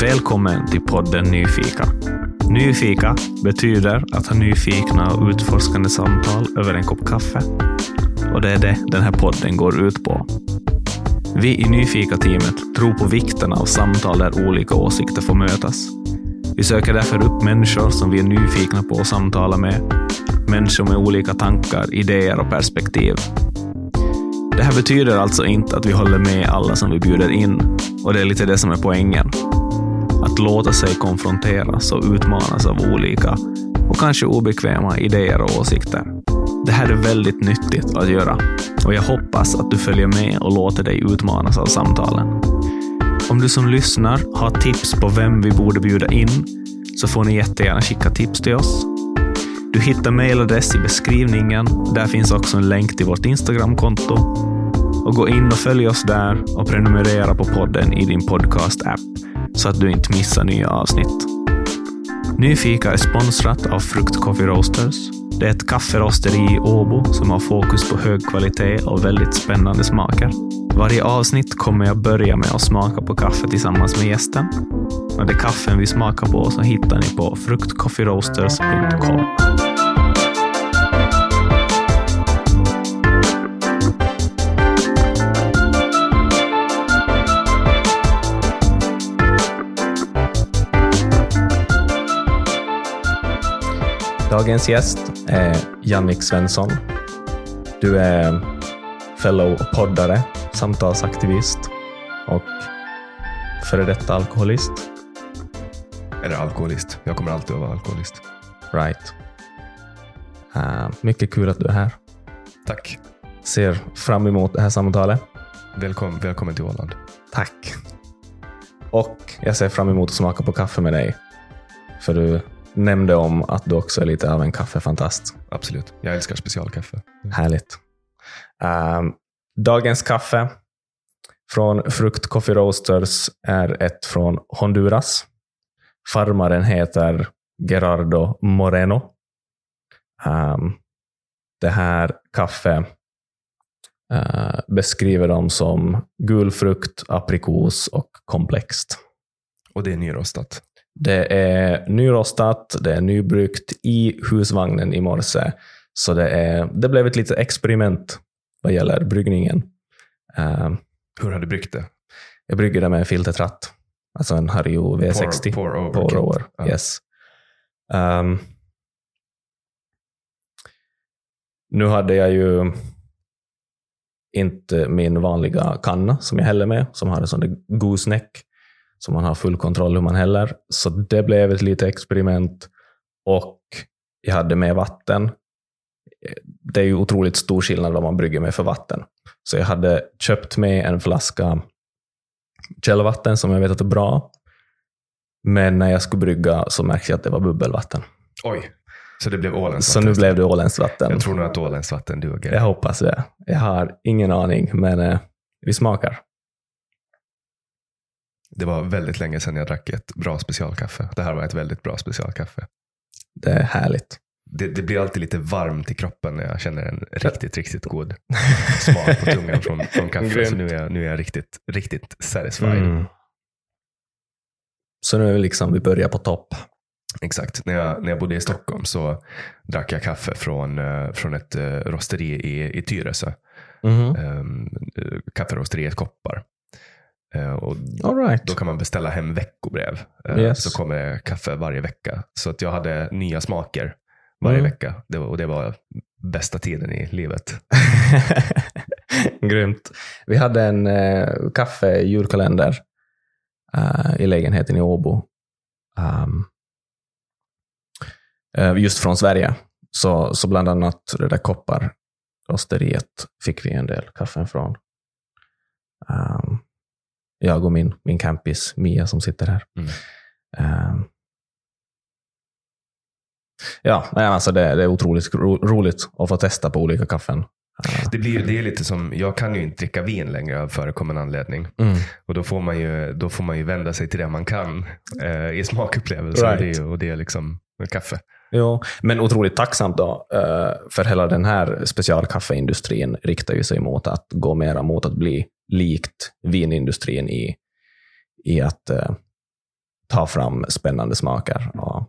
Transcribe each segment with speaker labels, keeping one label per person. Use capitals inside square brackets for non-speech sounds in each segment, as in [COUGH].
Speaker 1: Välkommen till podden Nyfika. Nyfika betyder att ha nyfikna och utforskande samtal över en kopp kaffe. Och det är det den här podden går ut på. Vi i Nyfika-teamet tror på vikten av samtal där olika åsikter får mötas. Vi söker därför upp människor som vi är nyfikna på att samtala med. Människor med olika tankar, idéer och perspektiv. Det här betyder alltså inte att vi håller med alla som vi bjuder in, och det är lite det som är poängen. Att låta sig konfronteras och utmanas av olika och kanske obekväma idéer och åsikter. Det här är väldigt nyttigt att göra och jag hoppas att du följer med och låter dig utmanas av samtalen. Om du som lyssnar har tips på vem vi borde bjuda in så får ni jättegärna skicka tips till oss. Du hittar mejladress i beskrivningen. Där finns också en länk till vårt Instagramkonto. Och gå in och följ oss där och prenumerera på podden i din podcast-app så att du inte missar nya avsnitt. Nyfika är sponsrat av Frukt Coffee Roasters. Det är ett kafferosteri i Åbo som har fokus på hög kvalitet och väldigt spännande smaker. Varje avsnitt kommer jag börja med att smaka på kaffe tillsammans med gästen. Och det kaffen vi smakar på så hittar ni på fruktcoffeeroasters.com. Dagens gäst är Jannik Svensson. Du är fellow poddare, samtalsaktivist och före detta alkoholist.
Speaker 2: Eller alkoholist. Jag kommer alltid att vara alkoholist.
Speaker 1: Right. Uh, mycket kul att du är här.
Speaker 2: Tack.
Speaker 1: Ser fram emot det här samtalet.
Speaker 2: Välkommen, välkommen till Åland.
Speaker 1: Tack. Och jag ser fram emot att smaka på kaffe med dig. För du nämnde om att du också är lite av en kaffefantast.
Speaker 2: Absolut. Jag älskar specialkaffe.
Speaker 1: Härligt. Um, dagens kaffe från Frukt Coffee Roasters är ett från Honduras. Farmaren heter Gerardo Moreno. Um, det här kaffe uh, beskriver de som gul frukt, aprikos och komplext.
Speaker 2: Och det är nyrostat?
Speaker 1: Det är nyrostat, det är nybryggt i husvagnen i morse. Så det, är, det blev ett litet experiment vad gäller bryggningen. Um,
Speaker 2: Hur har du bryggt det?
Speaker 1: Jag brygger det med en filtertratt. Alltså en Hario V60.
Speaker 2: Pour, pour over.
Speaker 1: Pour over.
Speaker 2: Ja.
Speaker 1: Yes. Um, nu hade jag ju inte min vanliga kanna som jag häller med, som har en sån där gooseneck, som man har full kontroll hur man häller. Så det blev ett litet experiment. Och jag hade med vatten. Det är ju otroligt stor skillnad vad man brygger med för vatten. Så jag hade köpt med en flaska källvatten som jag vet att är bra. Men när jag skulle brygga så märkte jag att det var bubbelvatten.
Speaker 2: Oj. Så det blev åländskt
Speaker 1: Så
Speaker 2: vatten?
Speaker 1: nu blev det åländskt vatten.
Speaker 2: Jag tror nog att åländskt vatten duger.
Speaker 1: Jag hoppas det. Jag har ingen aning, men eh, vi smakar.
Speaker 2: Det var väldigt länge sedan jag drack ett bra specialkaffe. Det här var ett väldigt bra specialkaffe.
Speaker 1: Det är härligt.
Speaker 2: Det, det blir alltid lite varmt i kroppen när jag känner en riktigt, riktigt god [LAUGHS] smak på tungan från, från kaffe. Så nu är jag, nu är jag riktigt, riktigt satisfied.
Speaker 1: Mm. Så nu är vi liksom, vi börjar på topp.
Speaker 2: Exakt. När jag, när jag bodde i Stockholm så drack jag kaffe från, eh, från ett uh, rosteri i, i Tyresö.
Speaker 1: Mhm.
Speaker 2: Um, kafferosteriet Koppar. Eh, och
Speaker 1: right.
Speaker 2: då kan man beställa hem veckobrev. Eh,
Speaker 1: Yes.
Speaker 2: Så kommer det kaffe varje vecka. Så att jag hade nya smaker varje
Speaker 1: Mm.
Speaker 2: vecka. Det och det var bästa tiden i livet. [LAUGHS]
Speaker 1: Grymt. Vi hade en eh, kaffe-julkalender eh, i lägenheten i Åbo. Um, eh, just från Sverige. Så, så bland annat det där kopparrosteriet fick vi en del kaffen från. Um, jag och min, min campis Mia som sitter här.
Speaker 2: Mm.
Speaker 1: Um, ja, alltså det, det är otroligt ro, roligt att få testa på olika kaffen. Uh,
Speaker 2: Det, blir, det är lite som, jag kan ju inte dricka vin längre av förekommande anledning.
Speaker 1: mm.
Speaker 2: Och då får man ju, då får man ju vända sig till det man kan eh, i smakupplevelser.
Speaker 1: Right.
Speaker 2: Och, det, är- och det är liksom kaffe.
Speaker 1: Jo, men otroligt tacksamt då, eh, för hela den här specialkaffeindustrin riktar ju sig mot att gå mera mot att bli likt vinindustrin i, i att eh, ta fram spännande smaker. Och,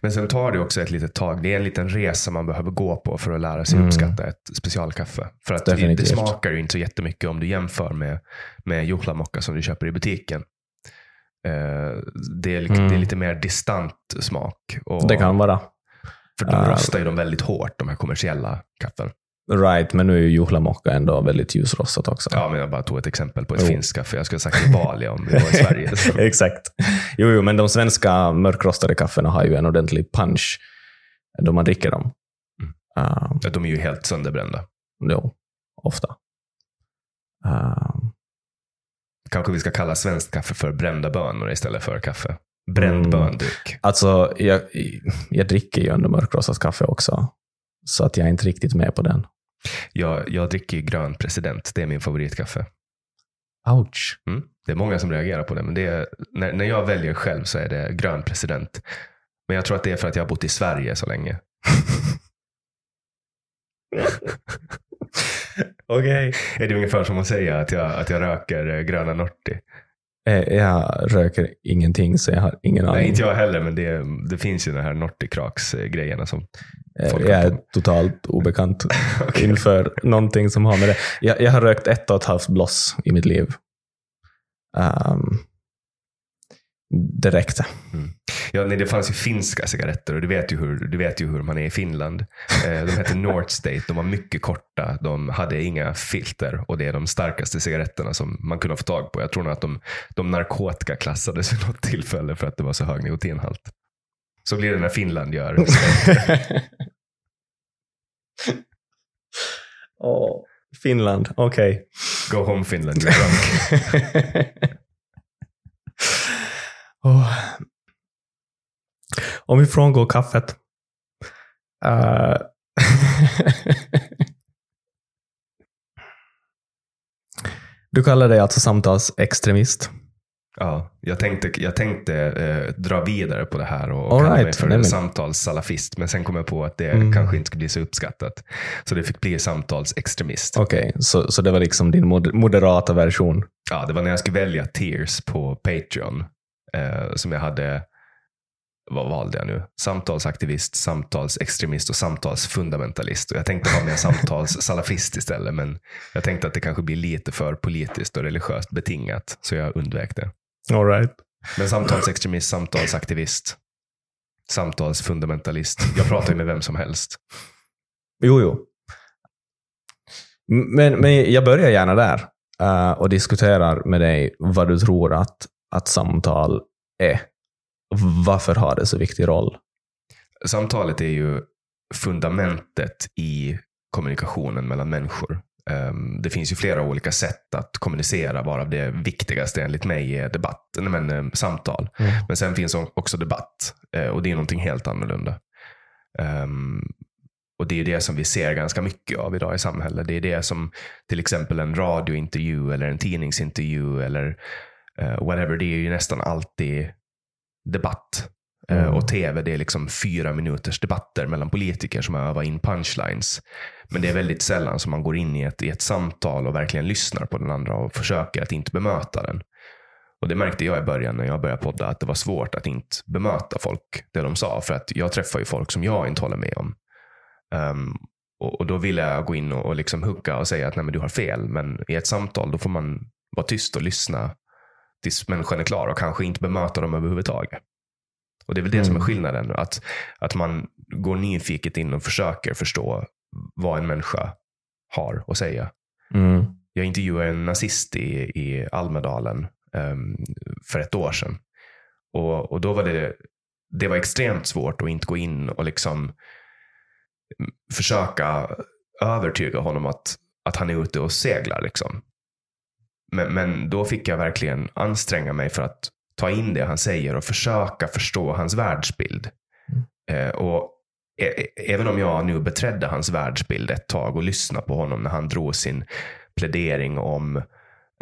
Speaker 2: Men sen tar det också ett litet tag. Det är en liten resa man behöver gå på för att lära sig
Speaker 1: Mm.
Speaker 2: uppskatta ett specialkaffe. För att det, det
Speaker 1: Definitivt.
Speaker 2: smakar ju inte så jättemycket om du jämför med, med juhlamocka som du köper i butiken. Eh, det, är,
Speaker 1: Mm.
Speaker 2: det är lite mer distant smak. Och,
Speaker 1: Det kan vara.
Speaker 2: För de
Speaker 1: Ah.
Speaker 2: rostar ju dem väldigt hårt, de här kommersiella kaffen.
Speaker 1: Right, men nu är ju juhlamocka ändå väldigt ljusrostat också.
Speaker 2: Ja, men jag bara tog ett exempel på ett
Speaker 1: Jo.
Speaker 2: finskt kaffe. Jag skulle ha sagt Bali om vi var i [LAUGHS] Sverige.
Speaker 1: Exakt. Jo, jo, men de svenska mörkrostade kaffena har ju en ordentlig punch då man dricker dem.
Speaker 2: Mm.
Speaker 1: Uh,
Speaker 2: De är ju helt sönderbrända.
Speaker 1: jo, ofta. Uh,
Speaker 2: Kanske vi ska kalla svenskt kaffe för brända bönor istället för kaffe. Bränd
Speaker 1: Mm.
Speaker 2: bönduk.
Speaker 1: alltså, jag, jag dricker ju ändå mörkrostat kaffe också. Så att jag är inte riktigt med på den.
Speaker 2: Jag, jag dricker grön president. Det är min favoritkaffe.
Speaker 1: Ouch.
Speaker 2: Mm. Det är många som reagerar på det, men det är, när, när jag väljer själv så är det grön president. Men jag tror att det är för att jag har bott i Sverige så länge. [LAUGHS] [LAUGHS]
Speaker 1: Okej.
Speaker 2: Är det ungefär som att säga att jag, att jag röker eh, gröna Norti?
Speaker 1: Eh, Jag röker ingenting, så jag har ingen aning.
Speaker 2: Nej, inte jag heller, men det, det finns ju den här Nortikraks-grejerna som
Speaker 1: Eh,
Speaker 2: folk
Speaker 1: Jag är totalt obekant [LAUGHS]
Speaker 2: Okej.
Speaker 1: inför någonting som har med det. Jag, jag har rökt ett och ett halvt bloss i mitt liv. Um, det räckte.
Speaker 2: Ja, nej, det fanns ju finska cigaretter och du vet ju hur, du vet ju hur man är i Finland. Eh, de hette North State, de var mycket korta, de hade inga filter och det är de starkaste cigaretterna som man kunde få tag på. Jag tror nog att de, de narkotikaklassades vid något tillfälle för att det var så hög nikotinhalt. Så blir det när Finland gör. [LAUGHS]
Speaker 1: Åh, Finland, okej.
Speaker 2: Go home Finland, you're drunk. [LAUGHS]
Speaker 1: Åh. Om vi frångår kaffet. Eh, du kallar dig alltså samtalsextremist.
Speaker 2: Ja, jag tänkte, jag tänkte eh, dra vidare på det här och
Speaker 1: All
Speaker 2: kalla mig
Speaker 1: right,
Speaker 2: för
Speaker 1: nej, men-
Speaker 2: samtalssalafist. Men sen kom jag på att det
Speaker 1: Mm.
Speaker 2: kanske inte skulle bli så uppskattat. Så det fick bli samtalsextremist.
Speaker 1: Okej, så, så det var liksom din mod- moderata version.
Speaker 2: Ja, det var när jag skulle välja tiers på Patreon. Eh, som jag hade, vad valde jag nu? Samtalsaktivist, samtalsextremist och samtalsfundamentalist. Och jag tänkte ha med samtalssalafist istället. Men jag tänkte att det kanske blir lite för politiskt och religiöst betingat. Så jag undvek det.
Speaker 1: All right.
Speaker 2: Men samtalsextremist, samtalsaktivist, samtalsfundamentalist. Jag pratar ju med vem som helst.
Speaker 1: Jo, jo. Men, men jag börjar gärna där eh, och diskuterar med dig vad du tror att, att samtal är. Varför har det så viktig roll?
Speaker 2: Samtalet är ju fundamentet i kommunikationen mellan människor. Ehm, Det finns ju flera olika sätt att kommunicera, varav det viktigaste enligt mig är debatt, nej, men, eh, samtal. Men sen finns också debatt eh, och det är någonting helt annorlunda. Ehm, och det är det som vi ser ganska mycket av idag i samhället. Det är det som till exempel en radiointervju eller en tidningsintervju eller eh, whatever, det är ju nästan alltid debatt. Eh,
Speaker 1: Mm.
Speaker 2: och tv, det är liksom fyra minuters debatter mellan politiker som övar in punchlines. Men det är väldigt sällan som man går in i ett, i ett samtal och verkligen lyssnar på den andra och försöker att inte bemöta den. Och det märkte jag i början när jag började podda, att det var svårt att inte bemöta folk, det de sa. För att jag träffar ju folk som jag inte håller med om. Ehm, och, och då ville jag gå in och, och liksom hugga och säga att nej men du har fel. Men i ett samtal då får man vara tyst och lyssna tills människan är klar och kanske inte bemöta dem överhuvudtaget. Och det är väl det som är
Speaker 1: Mm.
Speaker 2: skillnaden. Att, att man går nyfiket in och försöker förstå vad en människa har att säga.
Speaker 1: Mm.
Speaker 2: Jag intervjuade en nazist i, i Almedalen ehm, för ett år sedan. Och, och då var det, det var extremt svårt att inte gå in och liksom mm, försöka övertyga honom att, att han är ute och seglar. Liksom. Men, men då fick jag verkligen anstränga mig för att ta in det han säger och försöka förstå hans världsbild. Eh, och även om jag nu beträdde hans världsbild ett tag och lyssnade på honom när han drog sin plädering om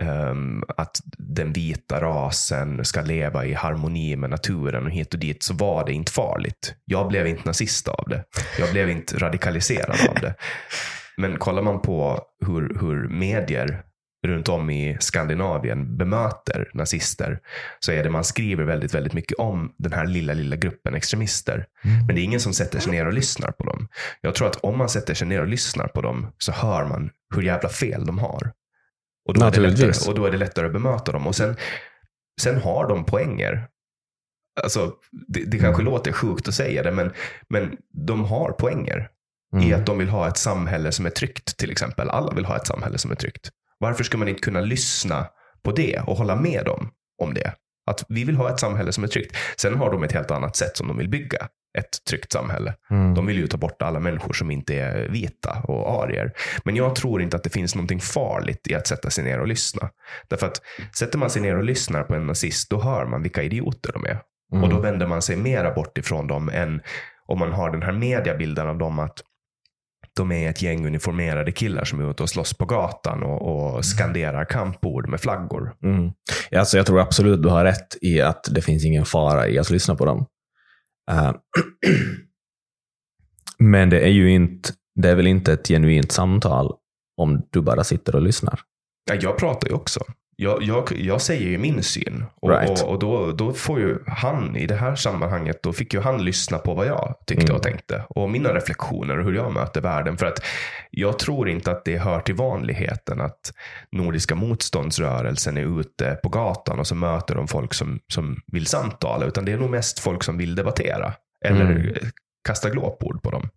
Speaker 2: ehm, att den vita rasen ska leva i harmoni med naturen och hit och dit så var det inte farligt. Jag blev inte nazist av det. Jag blev inte radikaliserad av det. [LAUGHS] Men kollar man på hur, hur medier runt om i Skandinavien bemöter nazister så är det man skriver väldigt, väldigt mycket om den här lilla, lilla gruppen extremister.
Speaker 1: Mm.
Speaker 2: Men det är ingen som sätter sig ner och lyssnar på dem. Jag tror att om man sätter sig ner och lyssnar på dem så hör man hur jävla fel de har. Och då, är det, lättare, och då är det lättare att bemöta dem. Och sen, sen har de poänger. Alltså, det, det kanske
Speaker 1: Mm.
Speaker 2: låter sjukt att säga det, men, men de har poänger i
Speaker 1: Mm.
Speaker 2: att de vill ha ett samhälle som är tryggt till exempel. Alla vill ha ett samhälle som är tryggt. Varför ska man inte kunna lyssna på det och hålla med dem om det? Att vi vill ha ett samhälle som är tryggt. Sen har de ett helt annat sätt som de vill bygga ett tryggt samhälle.
Speaker 1: Mm.
Speaker 2: De vill ju ta bort alla människor som inte är vita och arier. Men jag tror inte att det finns någonting farligt i att sätta sig ner och lyssna. Därför att sätter man sig ner och lyssnar på en nazist, då hör man vilka idioter de är.
Speaker 1: Mm.
Speaker 2: Och då vänder man sig mera bort ifrån dem än om man har den här mediabilden av dem att de är ett gäng uniformerade killar som är ute och slåss på gatan och, och skanderar kampord med flaggor.
Speaker 1: Mm. Alltså jag tror absolut du har rätt i att det finns ingen fara i att lyssna på dem. Eh, [CLEARS THROAT] men det är ju inte, det är väl inte ett genuint samtal om du bara sitter och lyssnar.
Speaker 2: Ja, jag pratar ju också. Jag, jag, jag säger ju min syn. Och,
Speaker 1: Right.
Speaker 2: och, och då, då får ju han i det här sammanhanget, då fick ju han lyssna på vad jag tyckte
Speaker 1: Mm.
Speaker 2: och tänkte. Och mina reflektioner och hur jag möter världen. För att jag tror inte att det hör till vanligheten att Nordiska motståndsrörelsen är ute på gatan och så möter de folk som, som vill samtala. Utan det är nog mest folk som vill debattera. Eller
Speaker 1: Mm.
Speaker 2: kasta glåpord på dem.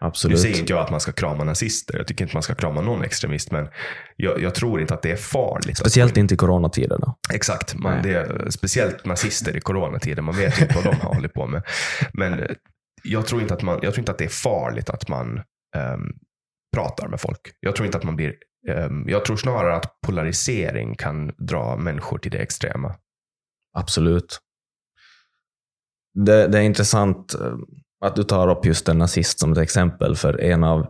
Speaker 2: Nu
Speaker 1: Absolut.
Speaker 2: säger inte jag att man ska krama nazister. Jag tycker inte man ska krama någon extremist. Men jag, jag tror inte att det är farligt.
Speaker 1: Speciellt inte i coronatider. Då.
Speaker 2: Exakt. Man, det är, speciellt nazister i coronatiden. Man vet inte vad de har hållit på med. Men eh, jag tror inte att, man, jag tror inte att det är farligt att man ehm, pratar med folk. Jag tror inte att man blir... ehm, jag tror snarare att polarisering kan dra människor till det extrema.
Speaker 1: Absolut. Det, det är intressant eh, att du tar upp just en nazist som ett exempel, för en av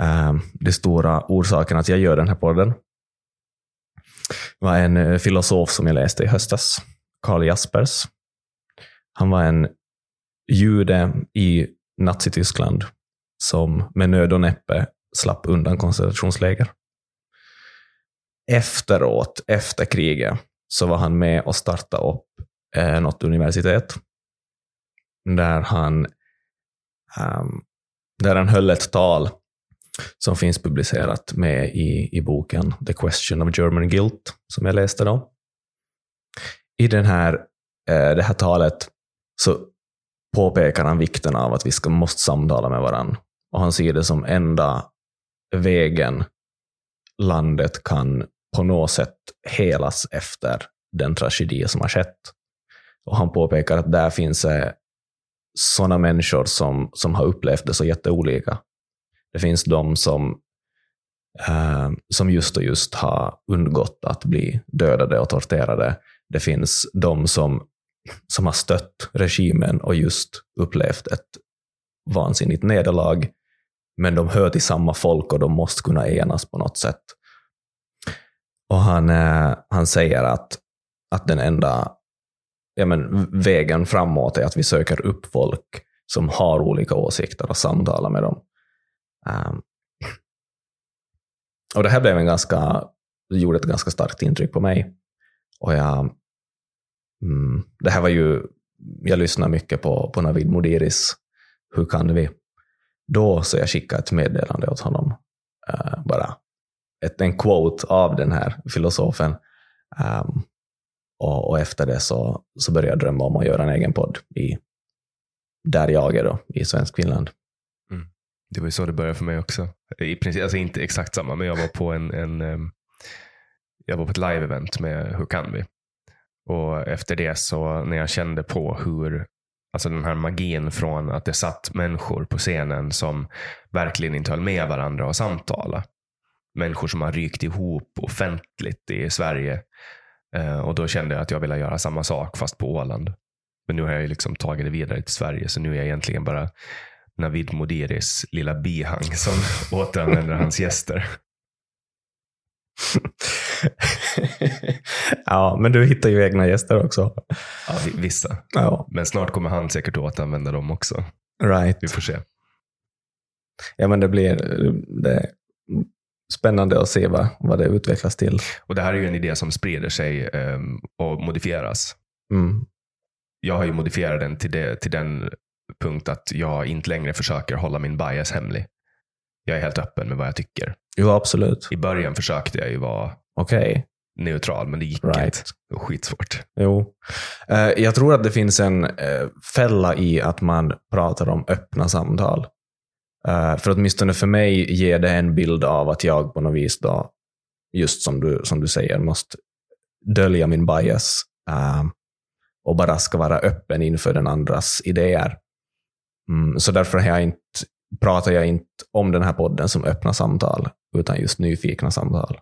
Speaker 1: eh, de stora orsakerna att jag gör den här podden var en eh, filosof som jag läste i höstas, Karl Jaspers. Han var en jude i Nazityskland som med nöd och näppe slapp undan koncentrationsläger. Efteråt, efter kriget, så var han med och startade upp eh, något universitet där han, um, där han höll ett tal som finns publicerat med i, i boken The Question of German Guilt, som jag läste då. I den här, eh, det här talet så påpekar han vikten av att vi ska, måste samtala med varandra. Och han ser det som enda vägen landet kan på något sätt helas efter den tragedi som har skett. Och han påpekar att där finns eh, sådana människor som, som har upplevt det så jätteolika. Det finns de som, eh, som just och just har undgått att bli dödade och torterade. Det finns de som, som har stött regimen och just upplevt ett vansinnigt nederlag. Men de hör till samma folk och de måste kunna enas på något sätt. Och han, eh, han säger att, att den enda ja, men, vägen framåt är att vi söker upp folk som har olika åsikter och samtalar med dem. Um, och det här blev en ganska, gjorde ett ganska starkt intryck på mig. Och jag, mm, det här var ju, jag lyssnade mycket på, på Navid Modiris Hur kan vi? Då så jag skickade ett meddelande åt honom. Uh, bara ett, en quote av den här filosofen. Um, och, och efter det så, så började jag drömma om att göra en egen podd i, där jag är då, i Svensk Finland. Mm.
Speaker 2: Det var ju så det började för mig också. I princip, alltså inte exakt samma, men jag var på en, en jag var på ett live-event med Hur kan vi? Och efter det så när jag kände på hur, alltså den här magin från att det satt människor på scenen som verkligen inte höll med varandra och samtala. Människor som har rykt ihop offentligt i Sverige. Eh, och då kände jag att jag ville göra samma sak fast på Åland. Men nu har jag liksom tagit det vidare till Sverige, så nu är jag egentligen bara Navid Modiris lilla bihang som [LAUGHS] återanvänder hans gäster. [LAUGHS]
Speaker 1: ja, men du hittar ju egna gäster också.
Speaker 2: Ja, vi- vissa.
Speaker 1: Ja,
Speaker 2: Men snart kommer han säkert återanvända dem också.
Speaker 1: right.
Speaker 2: Vi får se.
Speaker 1: Ja, men det blir... Det, spännande att se vad, vad det utvecklas till.
Speaker 2: Och det här är ju en idé som sprider sig eh, och modifieras.
Speaker 1: Mm.
Speaker 2: Jag har ju modifierat den till, det, till den punkt att jag inte längre försöker hålla min bias hemlig. Jag är helt öppen med vad jag tycker.
Speaker 1: Jo, absolut.
Speaker 2: I början försökte jag ju vara
Speaker 1: Okej.
Speaker 2: neutral, men det gick
Speaker 1: Right.
Speaker 2: inte. Det var skitsvårt.
Speaker 1: Jo. Eh, jag tror att det finns en eh, fälla i att man pratar om öppna samtal. Eh, för åtminstone för mig ger det en bild av att jag på något vis då, just som du, som du säger, måste dölja min bias eh, och bara ska vara öppen inför den andras idéer. Mm, så därför har jag inte, pratar jag inte om den här podden som öppna samtal, utan just nyfikna samtal.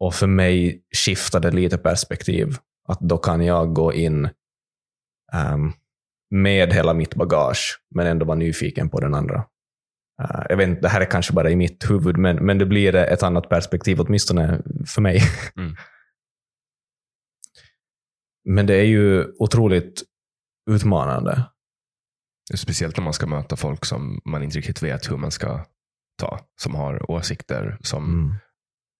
Speaker 1: Och för mig skiftar det lite perspektiv. Att då kan jag gå in um, med hela mitt bagage, men ändå vara nyfiken på den andra. Eh, jag vet inte, det här är kanske bara i mitt huvud, men, men det blir ett annat perspektiv, åtminstone för mig. [LAUGHS]
Speaker 2: Mm.
Speaker 1: Men det är ju otroligt utmanande.
Speaker 2: Speciellt när man ska möta folk som man inte riktigt vet hur man ska ta. Som har åsikter som,
Speaker 1: Mm.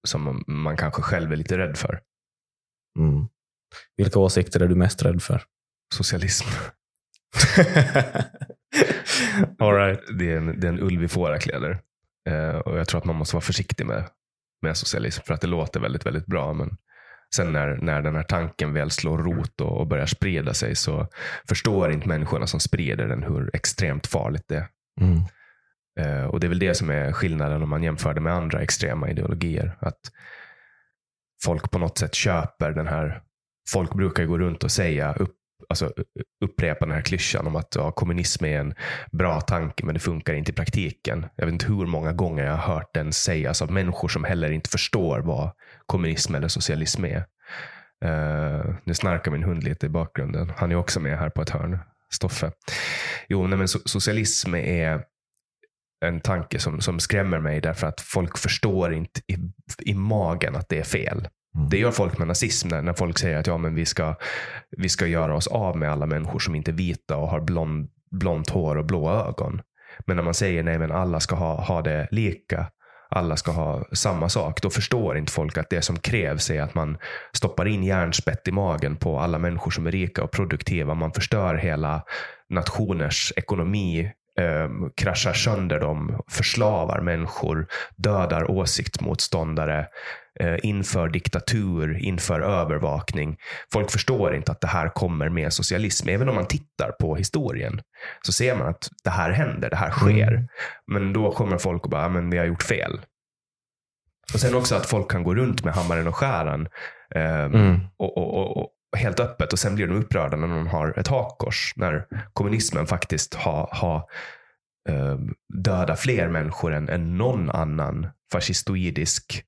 Speaker 2: som man kanske själv är lite rädd för.
Speaker 1: Mm. Vilka åsikter är du mest rädd för?
Speaker 2: Socialism. [LAUGHS]
Speaker 1: All right.
Speaker 2: Det är en, det är en ulv i fårakläder. Eh, och jag tror att man måste vara försiktig med, med socialism. För att det låter väldigt, väldigt bra. Men sen när, när den här tanken väl slår rot och, och börjar sprida sig så förstår inte människorna som sprider den hur extremt farligt det är.
Speaker 1: Mm.
Speaker 2: Eh, och det är väl det som är skillnaden om man jämför det med andra extrema ideologier. Att folk på något sätt köper den här, folk brukar gå runt och säga, upp, alltså, upprepa den här klyschan om att ja, kommunism är en bra tanke men det funkar inte i praktiken. Jag vet inte hur många gånger jag har hört den sägas av människor som heller inte förstår vad kommunism eller socialism är. Uh, nu snarkar min hund lite i bakgrunden. Han är också med här på ett hörn. Stoffe. Jo, nej, men so- socialism är en tanke som, som skrämmer mig därför att folk förstår inte i, i magen att det är fel.
Speaker 1: Mm.
Speaker 2: Det gör folk med nazism när, när folk säger att ja, men vi, ska, vi ska göra oss av med alla människor som inte är vita och har blond, blont hår och blå ögon. Men när man säger nej, men alla ska ha, ha det lika, alla ska ha samma sak, då förstår inte folk att det som krävs är att man stoppar in järnspett i magen på alla människor som är rika och produktiva. Man förstör hela nationers ekonomi, eh, kraschar sönder dem, förslavar människor, dödar åsiktsmotståndare, eh, inför diktatur, inför övervakning. Folk förstår inte att det här kommer med socialism. Även om man tittar på historien så ser man att det här händer, det här sker.
Speaker 1: Mm.
Speaker 2: Men då kommer folk och bara, "Ja, men vi har gjort fel. Och sen också att folk kan gå runt med hammaren och skäran eh,
Speaker 1: Mm.
Speaker 2: och, och, och helt öppet och sen blir de upprörda när någon har ett hakkors. När kommunismen faktiskt har, har eh, dödat fler människor än, än någon annan fascistoidisk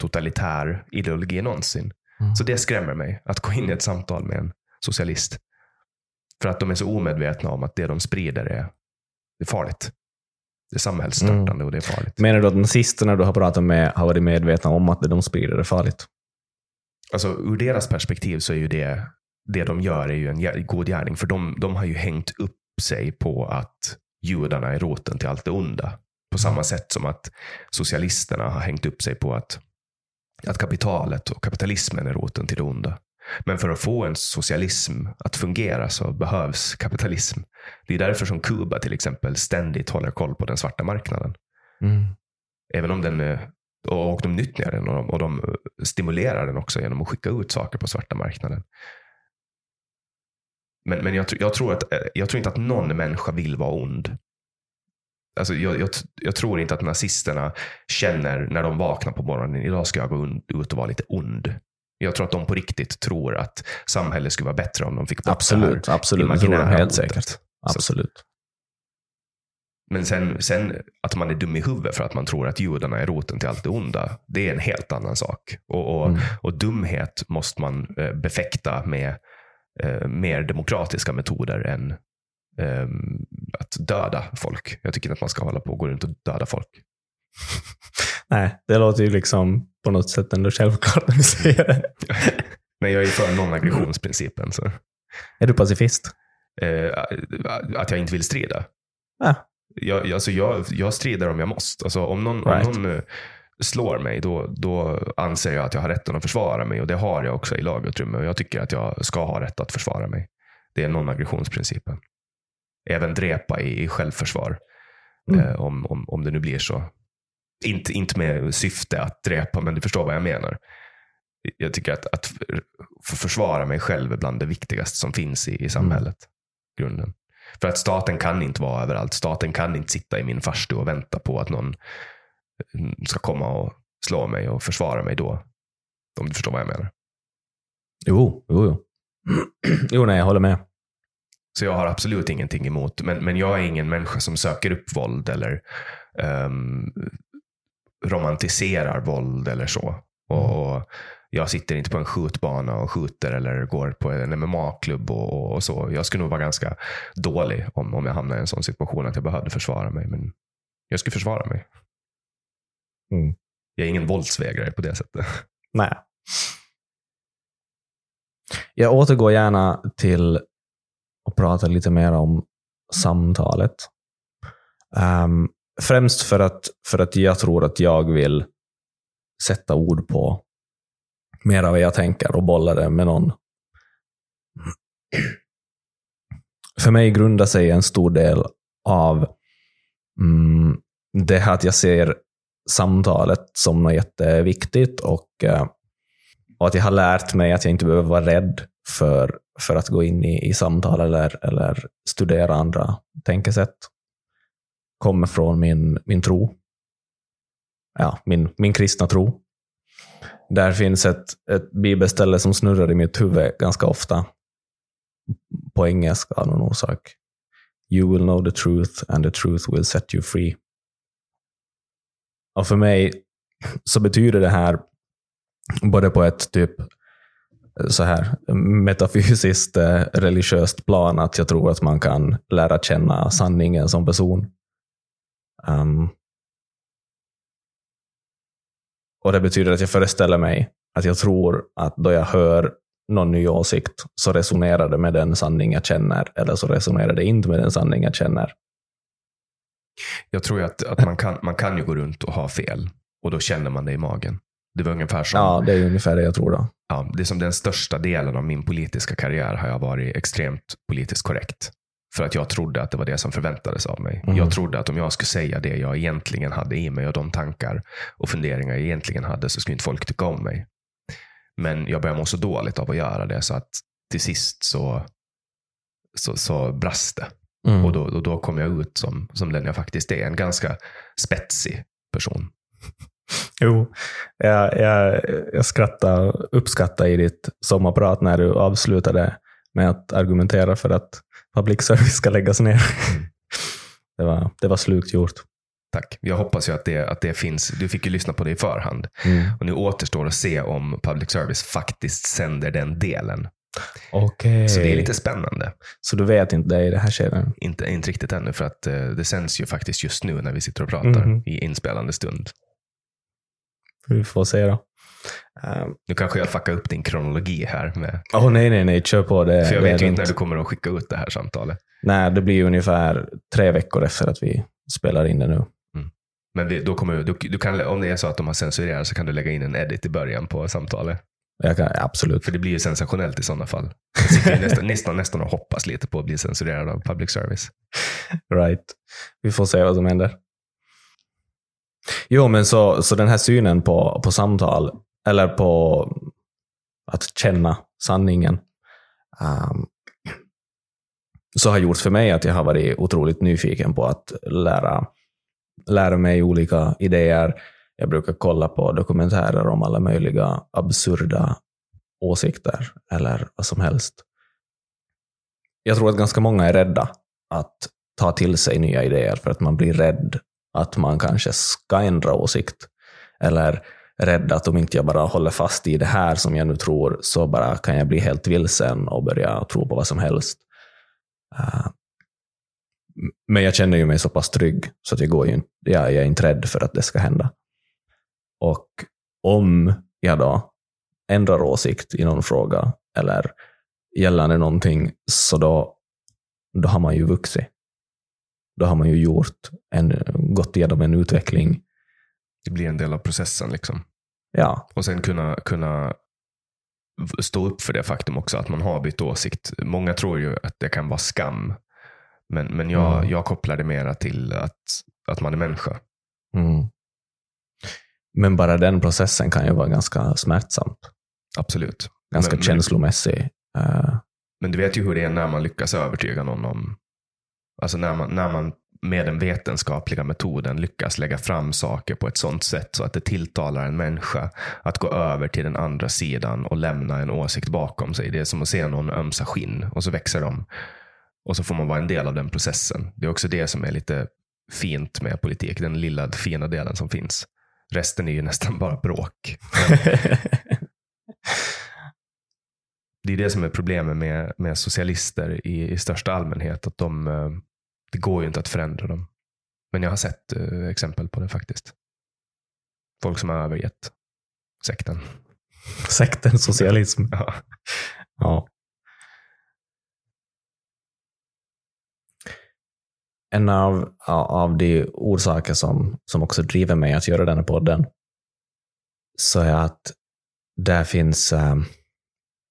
Speaker 2: totalitär ideologi någonsin.
Speaker 1: Mm.
Speaker 2: Så det skrämmer mig att gå in i ett samtal med en socialist. För att de är så omedvetna om att det de sprider är, är farligt. Det är samhällsstörtande
Speaker 1: Mm.
Speaker 2: och det är farligt.
Speaker 1: Menar du att nazisterna du har pratat med har varit medvetna om att det de sprider är farligt?
Speaker 2: Alltså ur deras perspektiv så är ju det, det de gör är ju en god gärning. För de, de har ju hängt upp sig på att judarna är roten till allt det onda. På samma sätt som att socialisterna har hängt upp sig på att, att kapitalet och kapitalismen är roten till det onda. Men för att få en socialism att fungera så behövs kapitalism. Det är därför som Kuba till exempel ständigt håller koll på den svarta marknaden.
Speaker 1: Mm.
Speaker 2: Även om den, eh, och de nyttjar den och de, och de eh, stimulerar den också genom att skicka ut saker på svarta marknaden. Men, men jag, jag, tror att, eh, jag tror inte att någon människa vill vara ond. Alltså jag, jag, jag tror inte att nazisterna känner när de vaknar på morgonen, idag ska jag gå ut och vara lite ond. Jag tror att de på riktigt tror att samhället skulle vara bättre om de fick bort
Speaker 1: Absolut,
Speaker 2: det här
Speaker 1: absolut.
Speaker 2: Imaginära
Speaker 1: helt säkert. Absolut.
Speaker 2: Men sen, sen att man är dum i huvudet för att man tror att judarna är roten till allt det onda, det är en helt annan sak. Och, och,
Speaker 1: Mm.
Speaker 2: och dumhet måste man eh, befäkta med eh, mer demokratiska metoder än ehm, att döda folk. Jag tycker inte att man ska hålla på och gå runt och döda folk. [LAUGHS]
Speaker 1: Nej, det låter ju liksom på något sätt ändå självklart när du säger det. [LAUGHS]
Speaker 2: Men jag är för non-aggressionsprincipen. Så,
Speaker 1: Är du pacifist?
Speaker 2: eh, att jag inte vill strida.
Speaker 1: Ja.
Speaker 2: Jag, alltså jag, jag strider om jag måste. Alltså om någon,
Speaker 1: Right.
Speaker 2: om någon eh, slår mig, då, då anser jag att jag har rätten att försvara mig. Och det har jag också i lagutrymme. Och jag tycker att jag ska ha rätt att försvara mig. Det är non-aggressionsprincipen. Även drepa i, i självförsvar.
Speaker 1: Mm.
Speaker 2: Eh, om, om, om det nu blir så. Inte, inte med syfte att dräpa, men du förstår vad jag menar. Jag tycker att, att försvara mig själv är bland det viktigaste som finns i, i samhället. Grunden. För att staten kan inte vara överallt. Staten kan inte sitta i min farstu och vänta på att någon ska komma och slå mig och försvara mig då. Om du förstår vad jag menar.
Speaker 1: Jo, jo, jo. jo, nej, jag håller med.
Speaker 2: Så jag har absolut ingenting emot, men, men jag är ingen människa som söker upp våld eller ehm, romantiserar våld eller så. Och jag sitter inte på en skjutbana och skjuter eller går på en MMA-klubb och, och så. Jag skulle nog vara ganska dålig om, om jag hamnar i en sån situation att jag behövde försvara mig. Men jag skulle försvara mig.
Speaker 1: Mm.
Speaker 2: Jag är ingen våldsvägrare på det sättet. [LAUGHS]
Speaker 1: Nej. Jag återgår gärna till att prata lite mer om samtalet. Ehm, främst för att, för att jag tror att jag vill sätta ord på mer av vad jag tänker och bollar det med någon. För mig grundar sig en stor del av mm, det här att jag ser samtalet som något jätteviktigt och, eh, och att jag har lärt mig att jag inte behöver vara rädd för, för att gå in i, i samtal eller, eller studera andra tänkesätt. Kommer från min, min tro. Ja, min, min kristna tro. Där finns ett, ett bibelställe som snurrar i mitt huvud ganska ofta. På engelska av någon orsak. You will know the truth and the truth will set you free. Och för mig så betyder det här både på ett typ så här metafysiskt eh, religiöst plan att jag tror att man kan lära känna sanningen som person. Um, och Det betyder att jag föreställer mig att jag tror att då jag hör någon ny åsikt så resonerar det med den sanning jag känner, eller så resonerar det inte med den sanning jag känner.
Speaker 2: Jag tror att, att man, kan, man kan ju gå runt och ha fel och då känner man det i magen. Det var ungefär som,
Speaker 1: Ja, det är ungefär det jag tror. då.
Speaker 2: ja, det är som den största delen av min politiska karriär har jag varit extremt politiskt korrekt. För att jag trodde att det var det som förväntades av mig.
Speaker 1: Mm.
Speaker 2: Jag trodde att om jag skulle säga det jag egentligen hade i mig och de tankar och funderingar jag egentligen hade så skulle inte folk tycka om mig. Men jag började må så dåligt av att göra det så att till sist så, så, så brast det.
Speaker 1: Mm.
Speaker 2: Och då, och då kom jag ut som, som den jag faktiskt är. En ganska spetsig person.
Speaker 1: Jo, jag, jag, jag skrattar, uppskattar i ditt sommarprat när du avslutade med att argumentera för att public service ska läggas ner. Det var, det var slukt gjort.
Speaker 2: Tack. Jag hoppas ju att det, att det finns. Du fick ju lyssna på det i förhand.
Speaker 1: Mm.
Speaker 2: Och nu återstår att se om public service faktiskt sänder den delen.
Speaker 1: Okej.
Speaker 2: Så det är lite spännande.
Speaker 1: Så du vet inte det i det här skedet?
Speaker 2: Inte, inte riktigt ännu, för att eh, det sänds ju faktiskt just nu när vi sitter och pratar
Speaker 1: Mhm.
Speaker 2: i inspelande stund.
Speaker 1: Vi får se då. Um,
Speaker 2: Nu kanske jag fuckar upp din kronologi här. Med,
Speaker 1: oh, nej, nej, nej, kör på det.
Speaker 2: för jag
Speaker 1: det
Speaker 2: vet ju inte när du kommer att skicka ut det här samtalet.
Speaker 1: Nej, det blir ungefär tre veckor efter att vi spelar in det nu.
Speaker 2: Men vi, då kommer, du, du kan, om det är så att de har censurerat så kan du lägga in en edit i början på samtalet.
Speaker 1: Kan, absolut.
Speaker 2: För det blir ju sensationellt i sådana fall. Jag sitter ju nästan, nästan, nästan och hoppas lite på att bli censurerad av public service.
Speaker 1: Right. Vi får se vad som händer. Jo, men så, så den här synen på, på samtal, eller på att känna sanningen, um, så har gjort för mig att jag har varit otroligt nyfiken på att lära, lära mig olika idéer. Jag brukar kolla på dokumentärer om alla möjliga absurda åsikter, eller vad som helst. Jag tror att ganska många är rädda att ta till sig nya idéer för att man blir rädd att man kanske ska ändra åsikt. Eller rädd att om inte jag bara håller fast i det här som jag nu tror så bara kan jag bli helt vilsen och börja tro på vad som helst. Uh, men jag känner ju mig så pass trygg så att jag, går ju, jag, jag är inte rädd för att det ska hända. Och om jag då ändrar åsikt i någon fråga eller gällande någonting, så då, då har man ju vuxit. Då har man ju gjort en, gått igenom en utveckling
Speaker 2: det blir en del av processen. liksom.
Speaker 1: Ja,
Speaker 2: Och sen kunna, kunna stå upp för det faktum också att man har bytt åsikt. Många tror ju att det kan vara skam. Men, men jag,
Speaker 1: Mm.
Speaker 2: jag kopplar det mera till att, att man är människa.
Speaker 1: mm. men bara den processen kan ju vara ganska smärtsamt.
Speaker 2: Absolut.
Speaker 1: Ganska
Speaker 2: Men- men-
Speaker 1: känslomässig. Eh,
Speaker 2: Men du vet ju hur det är när man lyckas övertyga någon om... Alltså när man, när man med den vetenskapliga metoden lyckas lägga fram saker på ett sånt sätt så att det tilltalar en människa att gå över till den andra sidan och lämna en åsikt bakom sig. Det är som att se någon ömsa skinn och så växer de. Och så får man vara en del av den processen. Det är också det som är lite fint med politik. Den lilla fina delen som finns. Resten är ju [LAUGHS] nästan bara bråk. Det är det som är problemet med, med socialister i, i största allmänhet. Att de, eh, det går ju inte att förändra dem. Men jag har sett eh, exempel på det faktiskt. Folk som har övergett sekten.
Speaker 1: Sekten socialism. [LAUGHS]
Speaker 2: Ja.
Speaker 1: Ja. En av, av de orsaker som, som också driver mig att göra den här podden så är att där finns eh,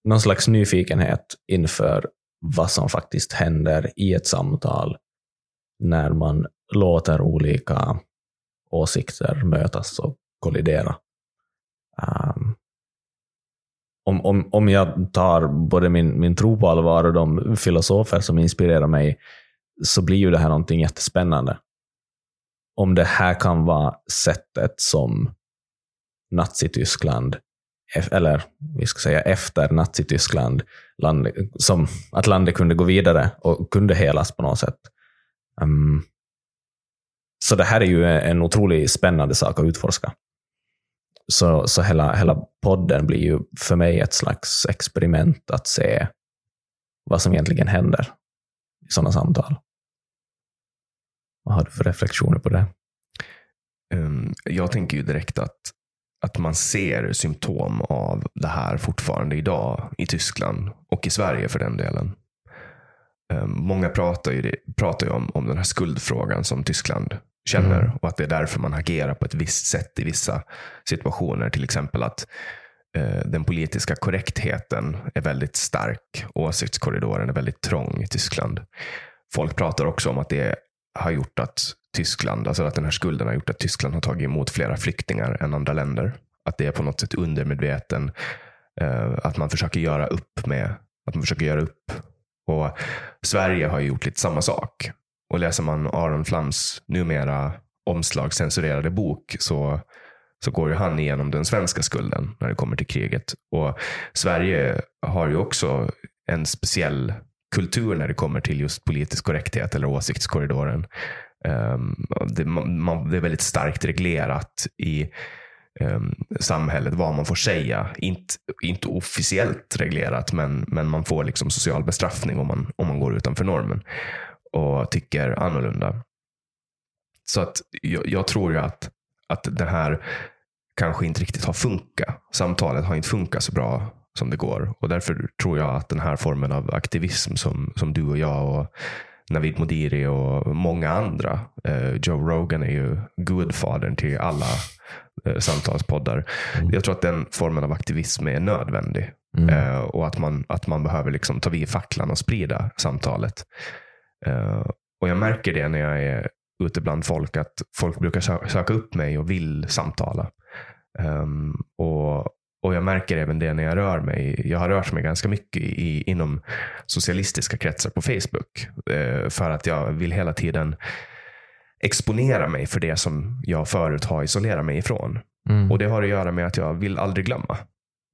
Speaker 1: någon slags nyfikenhet inför vad som faktiskt händer i ett samtal när man låter olika åsikter mötas och kollidera. Um, om, om, om jag tar både min, min tro på allvar och de filosofer som inspirerar mig, så blir ju det här någonting jättespännande. Om det här kan vara sättet som Nazityskland, eller vi ska säga efter Nazityskland, land, som att landet kunde gå vidare och kunde helas på något sätt. Um, så det här är ju en otroligt spännande sak att utforska. Så, så hela, hela podden blir ju för mig ett slags experiment att se vad som egentligen händer i sådana samtal. Vad har du för reflektioner på det?
Speaker 2: Um, jag tänker ju direkt att, att man ser symptom av det här fortfarande idag i Tyskland och i Sverige för den delen. Um, många pratar ju, pratar ju om, om den här skuldfrågan som Tyskland känner
Speaker 1: Mm.
Speaker 2: och att det är därför man agerar på ett visst sätt i vissa situationer. Till exempel att eh, den politiska korrektheten är väldigt stark. Åsiktskorridoren är väldigt trång i Tyskland. Folk pratar också om att det har gjort att Tyskland, alltså att den här skulden har gjort att Tyskland har tagit emot flera flyktingar än andra länder. Att det är på något sätt undermedveten, eh, att man försöker göra upp med, att man försöker göra upp. Och Sverige har ju gjort lite samma sak. Och läser man Aron Flams numera omslagscensurerade bok så, så går ju han igenom den svenska skulden när det kommer till kriget. Och Sverige har ju också en speciell kultur när det kommer till just politisk korrekthet eller åsiktskorridoren. Um, det, man, det är väldigt starkt reglerat i Ehm, samhället vad man får säga. Inte, inte officiellt reglerat, men, men man får liksom social bestraffning om man, om man går utanför normen och tycker annorlunda. Så att jag, jag tror ju att, att det här kanske inte riktigt har funkat. Samtalet har inte funkat så bra som det går. Och därför tror jag att den här formen av aktivism som, som du och jag och Navid Modiri och många andra. Eh, Joe Rogan är ju gudfadern till alla samtalspoddar.
Speaker 1: Mm.
Speaker 2: Jag tror att den formen av aktivism är nödvändig.
Speaker 1: Mm.
Speaker 2: Eh, och att man, att man behöver liksom ta vid facklan och sprida samtalet. Eh, och jag märker det när jag är ute bland folk, att folk brukar sö- söka upp mig och vill samtala. Ehm, och, och jag märker även det när jag rör mig. Jag har rört mig ganska mycket i, inom socialistiska kretsar på Facebook. eh, för att jag vill hela tiden exponera mig för det som jag förut har isolerat mig ifrån.
Speaker 1: Mm.
Speaker 2: Och det har att göra med att jag vill aldrig glömma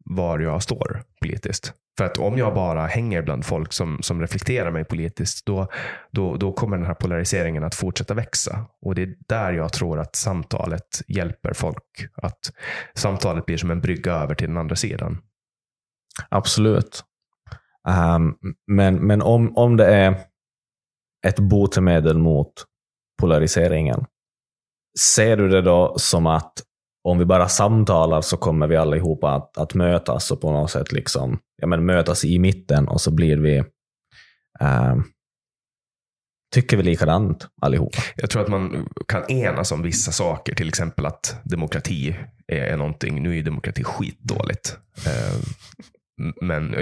Speaker 2: var jag står politiskt. För att om jag bara hänger bland folk som, som reflekterar mig politiskt, då, då, då kommer den här polariseringen att fortsätta växa. Och det är där jag tror att samtalet hjälper folk. Att samtalet blir som en brygga över till den andra sidan.
Speaker 1: Absolut. Ehm, men men om, om det är ett botemedel mot polariseringen, ser du det då som att om vi bara samtalar så kommer vi allihopa att, att mötas och på något sätt liksom, ja, men mötas i mitten och så blir vi ehm, tycker vi likadant allihopa.
Speaker 2: Jag tror att man kan enas om vissa saker, till exempel att demokrati är, är någonting. Nu är ju demokrati skitdåligt. Eh, Eh, men,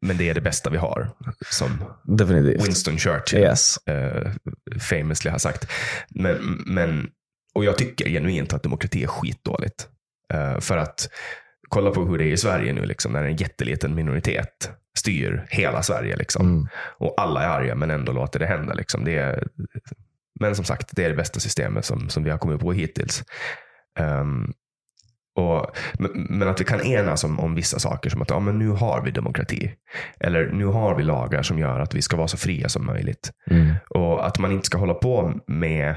Speaker 2: men det är det bästa vi har, som
Speaker 1: Definitivt.
Speaker 2: Winston Churchill
Speaker 1: Yes.
Speaker 2: eh, famously har sagt. Men, men, och jag tycker genuint att demokrati är skitdåligt. Eh, för att kolla på hur det är i Sverige nu, liksom, när en jätteliten minoritet styr hela Sverige. Liksom.
Speaker 1: Mm.
Speaker 2: Och alla är arga men ändå låter det hända. Liksom. Det är, men som sagt, det är det bästa systemet som, som vi har kommit på hittills. Ehm, och, men, att vi kan enas om, om vissa saker som att ja, men nu har vi demokrati. Eller nu har vi lagar som gör att vi ska vara så fria som möjligt.
Speaker 1: Mm.
Speaker 2: Och att man inte ska hålla på med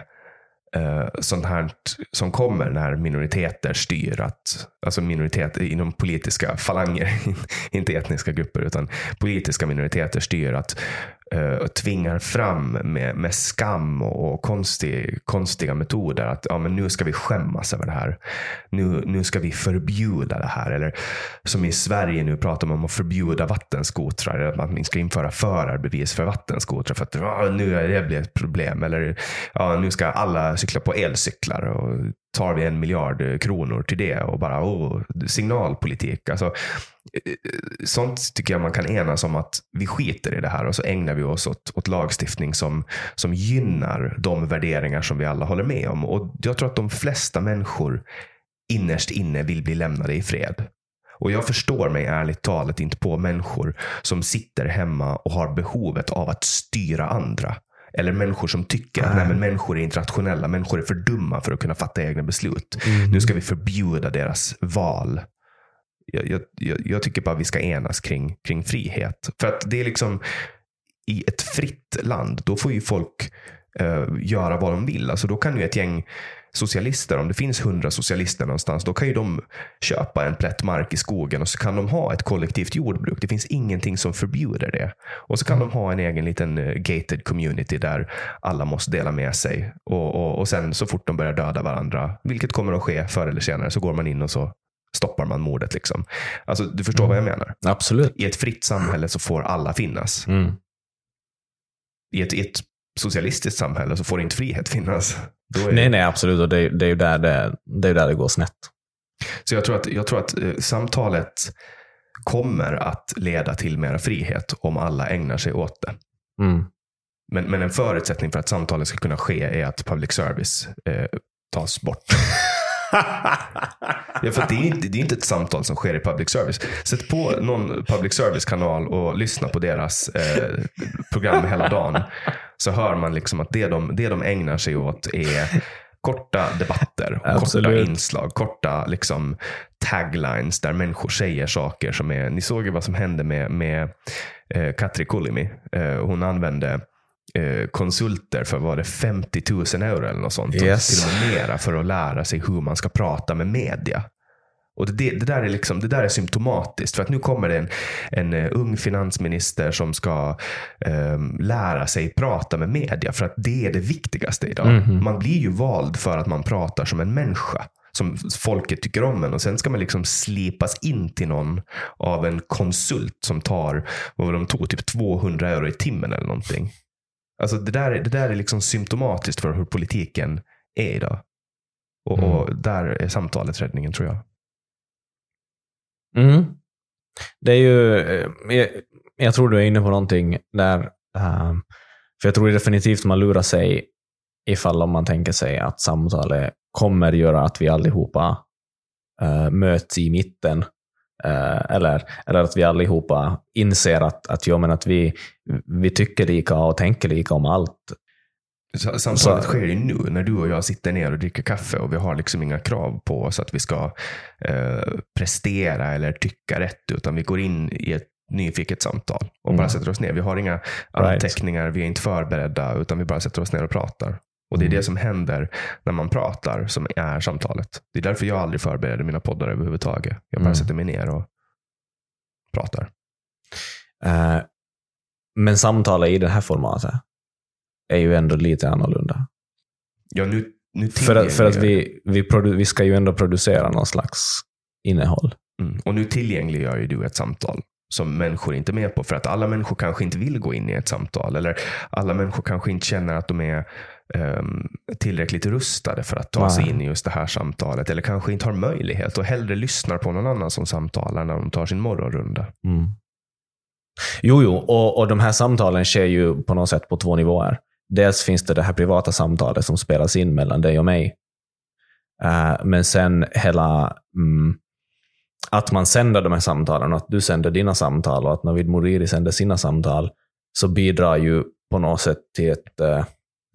Speaker 2: eh, sånt här som kommer när minoriteter styr. Att, alltså minoriteter inom politiska falanger, [LAUGHS] inte etniska grupper, utan politiska minoriteter styr att Eh, och tvingar fram med, med skam och, och konstig, konstiga metoder. Att ja, men nu ska vi skämmas över det här. Nu, nu ska vi förbjuda det här. Eller som i Sverige nu pratar man om att förbjuda vattenskotrar. Eller att man ska införa förarbevis för vattenskotrar. För att ja, nu är det blir ett problem. Eller ja, nu ska alla cykla på elcyklar. Och tar vi en miljard eh, kronor till det. Och bara oh, signalpolitik. Alltså, eh, eh, sånt tycker jag man kan enas om att vi skiter i det här och så ägnar vi oss åt, åt lagstiftning som, som gynnar de värderingar som vi alla håller med om. Och jag tror att de flesta människor innerst inne vill bli lämnade i fred. Och jag förstår mig ärligt talat inte på människor som sitter hemma och har behovet av att styra andra. Eller människor som tycker att nej, men människor är inte rationella, människor är för dumma för att kunna fatta egna beslut. Nu ska vi förbjuda deras val jag, jag, jag, tycker bara vi ska enas kring, kring frihet. För att det är liksom i ett fritt land, då får ju folk uh, göra vad de vill. Alltså då kan ju ett gäng socialister, om det finns hundra socialister någonstans, då kan ju de köpa en plätt mark i skogen och så kan de ha ett kollektivt jordbruk. Det finns ingenting som förbjuder det. Och så kan de ha en egen liten uh, gated community där alla måste dela med sig. Och, och, och sen så fort de börjar döda varandra, vilket kommer att ske förr eller senare, så går man in och så stoppar man mordet. Liksom. Alltså, du förstår vad jag menar?
Speaker 1: Absolut.
Speaker 2: I ett fritt samhälle så får alla finnas.
Speaker 1: Mm.
Speaker 2: I, ett, I ett socialistiskt samhälle så får inte frihet finnas. Är...
Speaker 1: Nej, nej, absolut. Och det, det är ju där det, det, är där det går snett.
Speaker 2: Så jag tror att, jag tror att eh, samtalet kommer att leda till mer frihet om alla ägnar sig åt det.
Speaker 1: Mm.
Speaker 2: Men, men en förutsättning för att samtalet ska kunna ske är att public service eh, tas bort. [LAUGHS] ja, för det är, inte, det är inte ett samtal som sker i public service. Sätt på någon public service-kanal och lyssna på deras eh, program hela dagen. Så hör man liksom att det de, det de ägnar sig åt är korta debatter, korta inslag, korta liksom, taglines där människor säger saker som är... Ni såg ju vad som hände med, med eh, Katri Kulimi. Eh, hon använde eh, konsulter för var det 50 000 euro eller något sånt.
Speaker 1: Yes.
Speaker 2: Till och med mera för att lära sig hur man ska prata med media. Och det, det, där är liksom, det där är symptomatiskt. För att nu kommer det en, en uh, ung finansminister som ska um, lära sig prata med media. För att det är det viktigaste idag.
Speaker 1: Mhm.
Speaker 2: Man blir ju vald för att man pratar som en människa. Som folket tycker om en. Och sen ska man liksom slipas in till någon av en konsult som tar, vad var de tog, typ 200 euro i timmen eller någonting. Alltså det där, det där är liksom symptomatiskt för hur politiken är idag. Och,
Speaker 1: Mm.
Speaker 2: och där är samtalet räddningen tror jag.
Speaker 1: Mm. Det är ju, eh, jag, jag tror du är inne på någonting där. Ehm, för jag tror definitivt man lurar sig ifall om man tänker sig att samtalet kommer göra att vi allihopa uh, möts i mitten. Uh, eller, eller att vi allihopa inser att, att, ja, men att vi, vi tycker lika och tänker lika om allt.
Speaker 2: Samtalet
Speaker 1: Så-
Speaker 2: sker ju nu när du och jag sitter ner och dricker kaffe och vi har liksom inga krav på oss att vi ska eh, prestera eller tycka rätt utan vi går in i ett nyfiket samtal och
Speaker 1: Mm.
Speaker 2: bara sätter oss ner. Vi har inga anteckningar, vi är inte förberedda utan vi bara sätter oss ner och pratar. Och det är
Speaker 1: Mm.
Speaker 2: det som händer när man pratar som är samtalet. Det är därför jag aldrig förbereder mina poddar överhuvudtaget. Jag bara
Speaker 1: Mm.
Speaker 2: sätter mig ner och pratar.
Speaker 1: Eh, men samtalet i det här formatet är ju ändå lite annorlunda.
Speaker 2: Ja, nu, nu
Speaker 1: För att, för att vi, vi, vi ska ju ändå producera någon slags innehåll.
Speaker 2: Mm. Och nu tillgängliggör ju du ett samtal som människor inte är med på. För att alla människor kanske inte vill gå in i ett samtal. Eller alla människor kanske inte känner att de är um, tillräckligt rustade för att ta
Speaker 1: Nej.
Speaker 2: sig in i just det här samtalet. Eller kanske inte har möjlighet och hellre lyssnar på någon annan som samtalar när de tar sin morgonrunda.
Speaker 1: Mm. Jo, jo, och, och de här samtalen sker ju på något sätt på två nivåer. Dels finns det det här privata samtalet som spelas in mellan dig och mig. Uh, men sen hela mm, att man sänder de här samtalen, och att du sänder dina samtal och att Navid Moriri sänder sina samtal, så bidrar ju på något sätt till ett uh,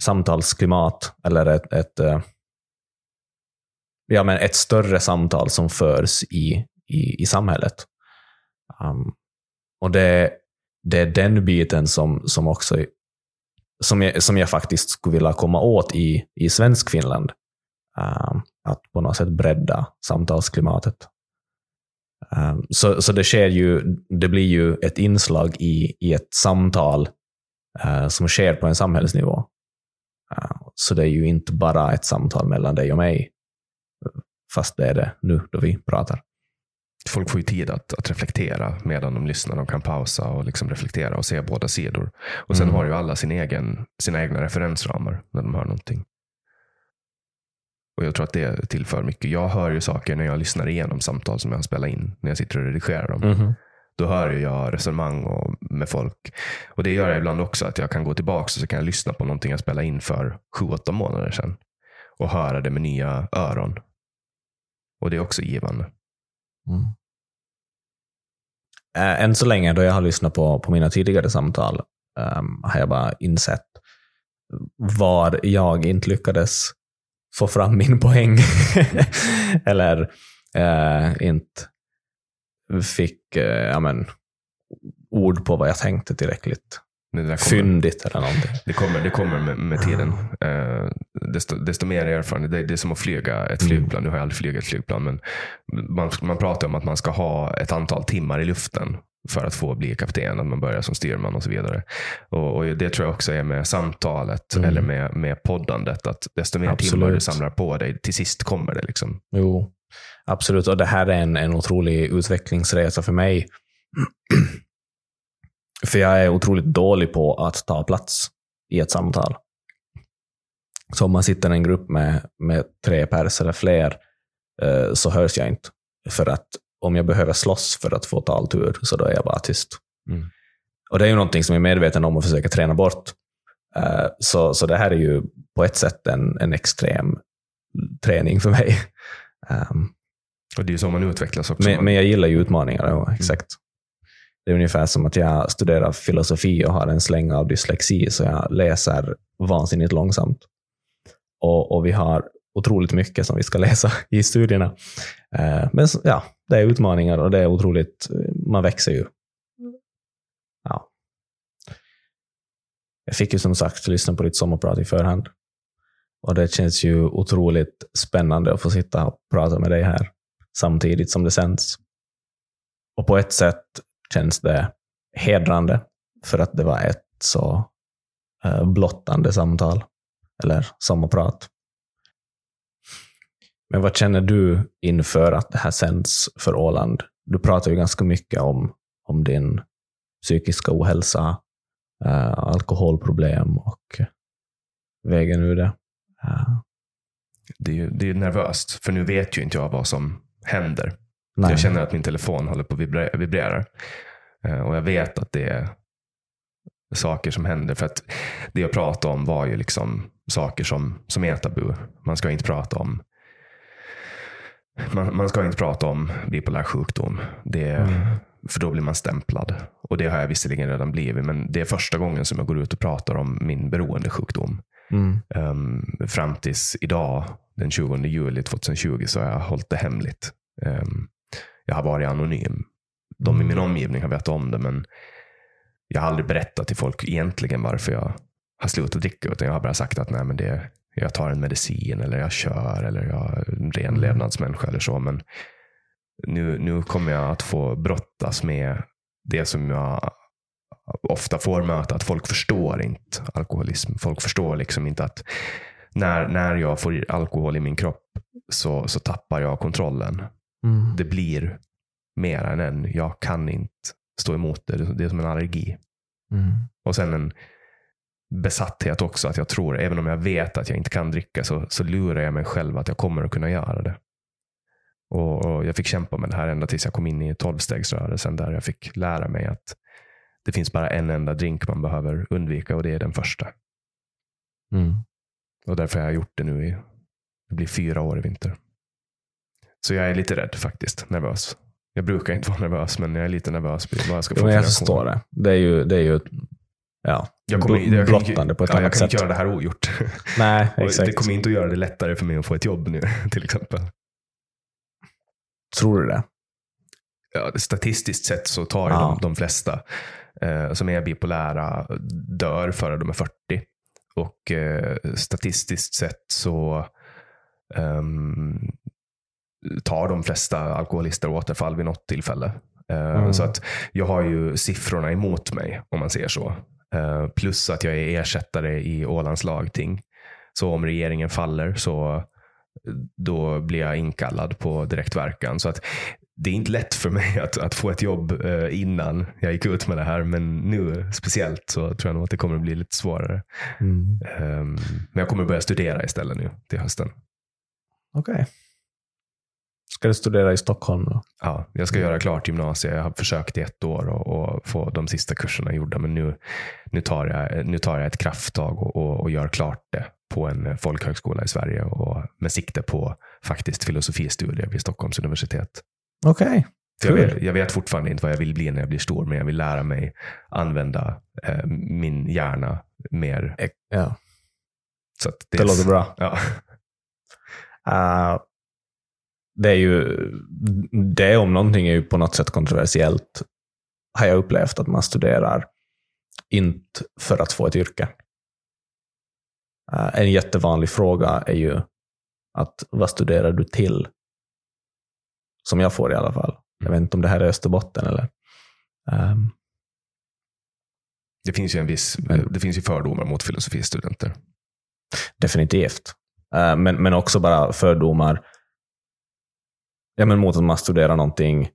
Speaker 1: samtalsklimat, eller ett, ett, uh, ja, men ett större samtal som förs i, i, i samhället. Um, och det, det är den biten som, som också som jag, som jag faktiskt skulle vilja komma åt i, i svensk Finland. Um, att på något sätt bredda samtalsklimatet. Um, så, så det sker ju, det blir ju ett inslag i, i ett samtal uh, som sker på en samhällsnivå. Uh, så det är ju inte bara ett samtal mellan dig och mig, fast det är det nu då vi pratar.
Speaker 2: Folk får ju tid att, att reflektera medan de lyssnar. De kan pausa och liksom reflektera och se båda sidor. Och sen
Speaker 1: Mm.
Speaker 2: har ju alla sin egen, sina egna referensramar när de hör någonting. Och jag tror att det tillför mycket. Jag hör ju saker när jag lyssnar igenom samtal som jag har spelat in, när jag sitter och redigerar dem.
Speaker 1: Mhm.
Speaker 2: Då hör jag resonemang och, med folk. Och det gör jag ibland också, att jag kan gå tillbaka och så kan jag lyssna på någonting jag spelade in för sju, åtta månader sedan. Och höra det med nya öron. Och det är också givande.
Speaker 1: Mm. Eh, än så länge, då jag har lyssnat på, på mina tidigare samtal, um, har jag bara insett var jag inte lyckades få fram min poäng. [LAUGHS] Eller uh, inte fick uh, ja, men, ord på vad jag tänkte tillräckligt
Speaker 2: det, där kommer,
Speaker 1: fyndigt eller någonting.
Speaker 2: det kommer, det kommer med, med tiden. Eh, desto, desto mer erfarenhet. Det, det är som att flyga ett
Speaker 1: Mm.
Speaker 2: flygplan. Nu har jag aldrig flugit ett flygplan. Men man, man pratar om att man ska ha ett antal timmar i luften för att få bli kapten. Att man börjar som styrman och så vidare. Och, och Det tror jag också är med samtalet
Speaker 1: Mm.
Speaker 2: eller med, med poddandet. Att desto mer
Speaker 1: Absolut.
Speaker 2: timmar du samlar på dig, till sist kommer det. liksom.
Speaker 1: Jo, absolut. Och det här är en, en otrolig utvecklingsresa för mig. [CLEARS THROAT] för jag är otroligt dålig på att ta plats i ett samtal. Så om man sitter i en grupp med, med tre pers eller fler, eh, så hörs jag inte. För att om jag behöver slåss för att få taltur, så då är jag bara tyst.
Speaker 2: Mm.
Speaker 1: Och det är ju någonting som jag är medveten om och försöker träna bort. Eh, så, så det här är ju på ett sätt en, en extrem träning för mig. Um, [LAUGHS]
Speaker 2: Och Det är ju så man utvecklas också.
Speaker 1: men, men jag gillar ju utmaningar, ja, exakt. Det är ungefär som att jag studerar filosofi och har en släng av dyslexi, så jag läser vansinnigt långsamt. Och, och vi har otroligt mycket som vi ska [LAUGHS] läsa i studierna. Eh, men ja, det är utmaningar och det är otroligt, eh, man växer ju. Ja. Jag fick ju som sagt lyssna på ditt sommarprat i förhand. Och det känns ju otroligt spännande att få sitta och prata med dig här samtidigt som det sänds. Och på ett sätt känns det hedrande för att det var ett så eh, blottande samtal, eller sommarprat. Men vad känner du inför att det här sänds för Åland? Du pratar ju ganska mycket om, om din psykiska ohälsa, äh, alkoholproblem och vägen ur det. Äh.
Speaker 2: det, är ju, det är nervöst, för nu vet ju inte jag vad som händer
Speaker 1: nej.
Speaker 2: Jag känner att min telefon håller på att vibrera. Eh, Och jag vet att det är saker som händer. För att det jag pratade om var ju liksom saker som, som är tabu. Man ska inte prata om man, man ska inte prata om bipolär sjukdom. Det,
Speaker 1: Mm.
Speaker 2: För då blir man stämplad. Och det har jag visserligen redan blivit. Men det är första gången som jag går ut och pratar om min beroendesjukdom.
Speaker 1: Mm.
Speaker 2: Um, fram tills idag, den 20 juli 2020, så har jag hållit det hemligt. Um, jag har varit anonym. De i min omgivning har vetat om det, men jag har aldrig berättat till folk egentligen varför jag har slutat dricka. Utan jag har bara sagt att nej, men det, jag tar en medicin eller jag kör eller jag är en ren
Speaker 1: Mm.
Speaker 2: levnadsmänniska eller så. Men nu, nu kommer jag att få brottas med det som jag ofta får möta, att folk förstår inte alkoholism. Folk förstår liksom inte att när, när jag får alkohol i min kropp så, så tappar jag kontrollen.
Speaker 1: Mm.
Speaker 2: Det blir mer än en. Jag kan inte stå emot det. Det är som en allergi.
Speaker 1: Mm.
Speaker 2: Och sen en besatthet också. Att jag tror, även om jag vet att jag inte kan dricka, så, så lurar jag mig själv att jag kommer att kunna göra det. Och, och Jag fick kämpa med det här ända tills jag kom in i tolvstegsrörelsen där jag fick lära mig att det finns bara en enda drink man behöver undvika och det är den första.
Speaker 1: Mm.
Speaker 2: Och därför har jag gjort det nu i det blir fyra år i vinter. Så jag är lite rädd faktiskt, nervös. Jag brukar inte [LAUGHS] vara nervös, men jag är lite nervös vad jag ska få
Speaker 1: jag förstår det. Det är ju, det är ju ja,
Speaker 2: Jag kommer, jag kan,
Speaker 1: blottande på ett
Speaker 2: ja, jag
Speaker 1: annat
Speaker 2: kan
Speaker 1: sätt.
Speaker 2: inte göra det här ogjort. [LAUGHS]
Speaker 1: Nej, exakt.
Speaker 2: det kommer inte att göra det lättare för mig att få ett jobb nu, [LAUGHS] till exempel.
Speaker 1: Tror du det?
Speaker 2: Ja, statistiskt sett så tar
Speaker 1: Ja.
Speaker 2: de, de flesta eh, som är bipolära dör före de är 40. Och eh, statistiskt sett så ehm, tar de flesta alkoholister återfall vid något tillfälle. Eh,
Speaker 1: Mm.
Speaker 2: Så att jag har ju siffrorna emot mig, om man säger så. Eh, plus att jag är ersättare i Ålands lagting. Så om regeringen faller så då blir jag inkallad på direktverkan. Så att det är inte lätt för mig att, att få ett jobb eh, innan jag gick ut med det här. Men nu speciellt så tror jag nog att det kommer att bli lite svårare.
Speaker 1: Mm.
Speaker 2: Ehm, men jag kommer börja studera istället nu till hösten.
Speaker 1: Okej. Ska du studera i Stockholm då?
Speaker 2: Ja, jag ska göra klart gymnasiet. Jag har försökt i ett år och, och få de sista kurserna gjorda. Men nu, nu, tar, jag, nu tar jag ett krafttag och, och, och gör klart det på en folkhögskola i Sverige och med sikte på faktiskt filosofistudier vid Stockholms universitet.
Speaker 1: Okej.
Speaker 2: För jag,
Speaker 1: Kul.
Speaker 2: vet, jag vet fortfarande inte vad jag vill bli när jag blir stor, men jag vill lära mig använda eh, min hjärna mer.
Speaker 1: Ja,
Speaker 2: Så att
Speaker 1: det låter bra.
Speaker 2: Ja.
Speaker 1: Uh, det är ju, det om någonting är ju på något sätt kontroversiellt, har jag upplevt, att man studerar inte för att få ett yrke. Uh, en jättevanlig fråga är ju att vad studerar du till? Som jag får i alla fall. Jag vet inte om det här är Österbotten eller... Um,
Speaker 2: Det finns ju en viss, det finns ju fördomar mot filosofistudenter.
Speaker 1: Definitivt. Eh, Men, men också bara fördomar ja, men mot att man studerar någonting,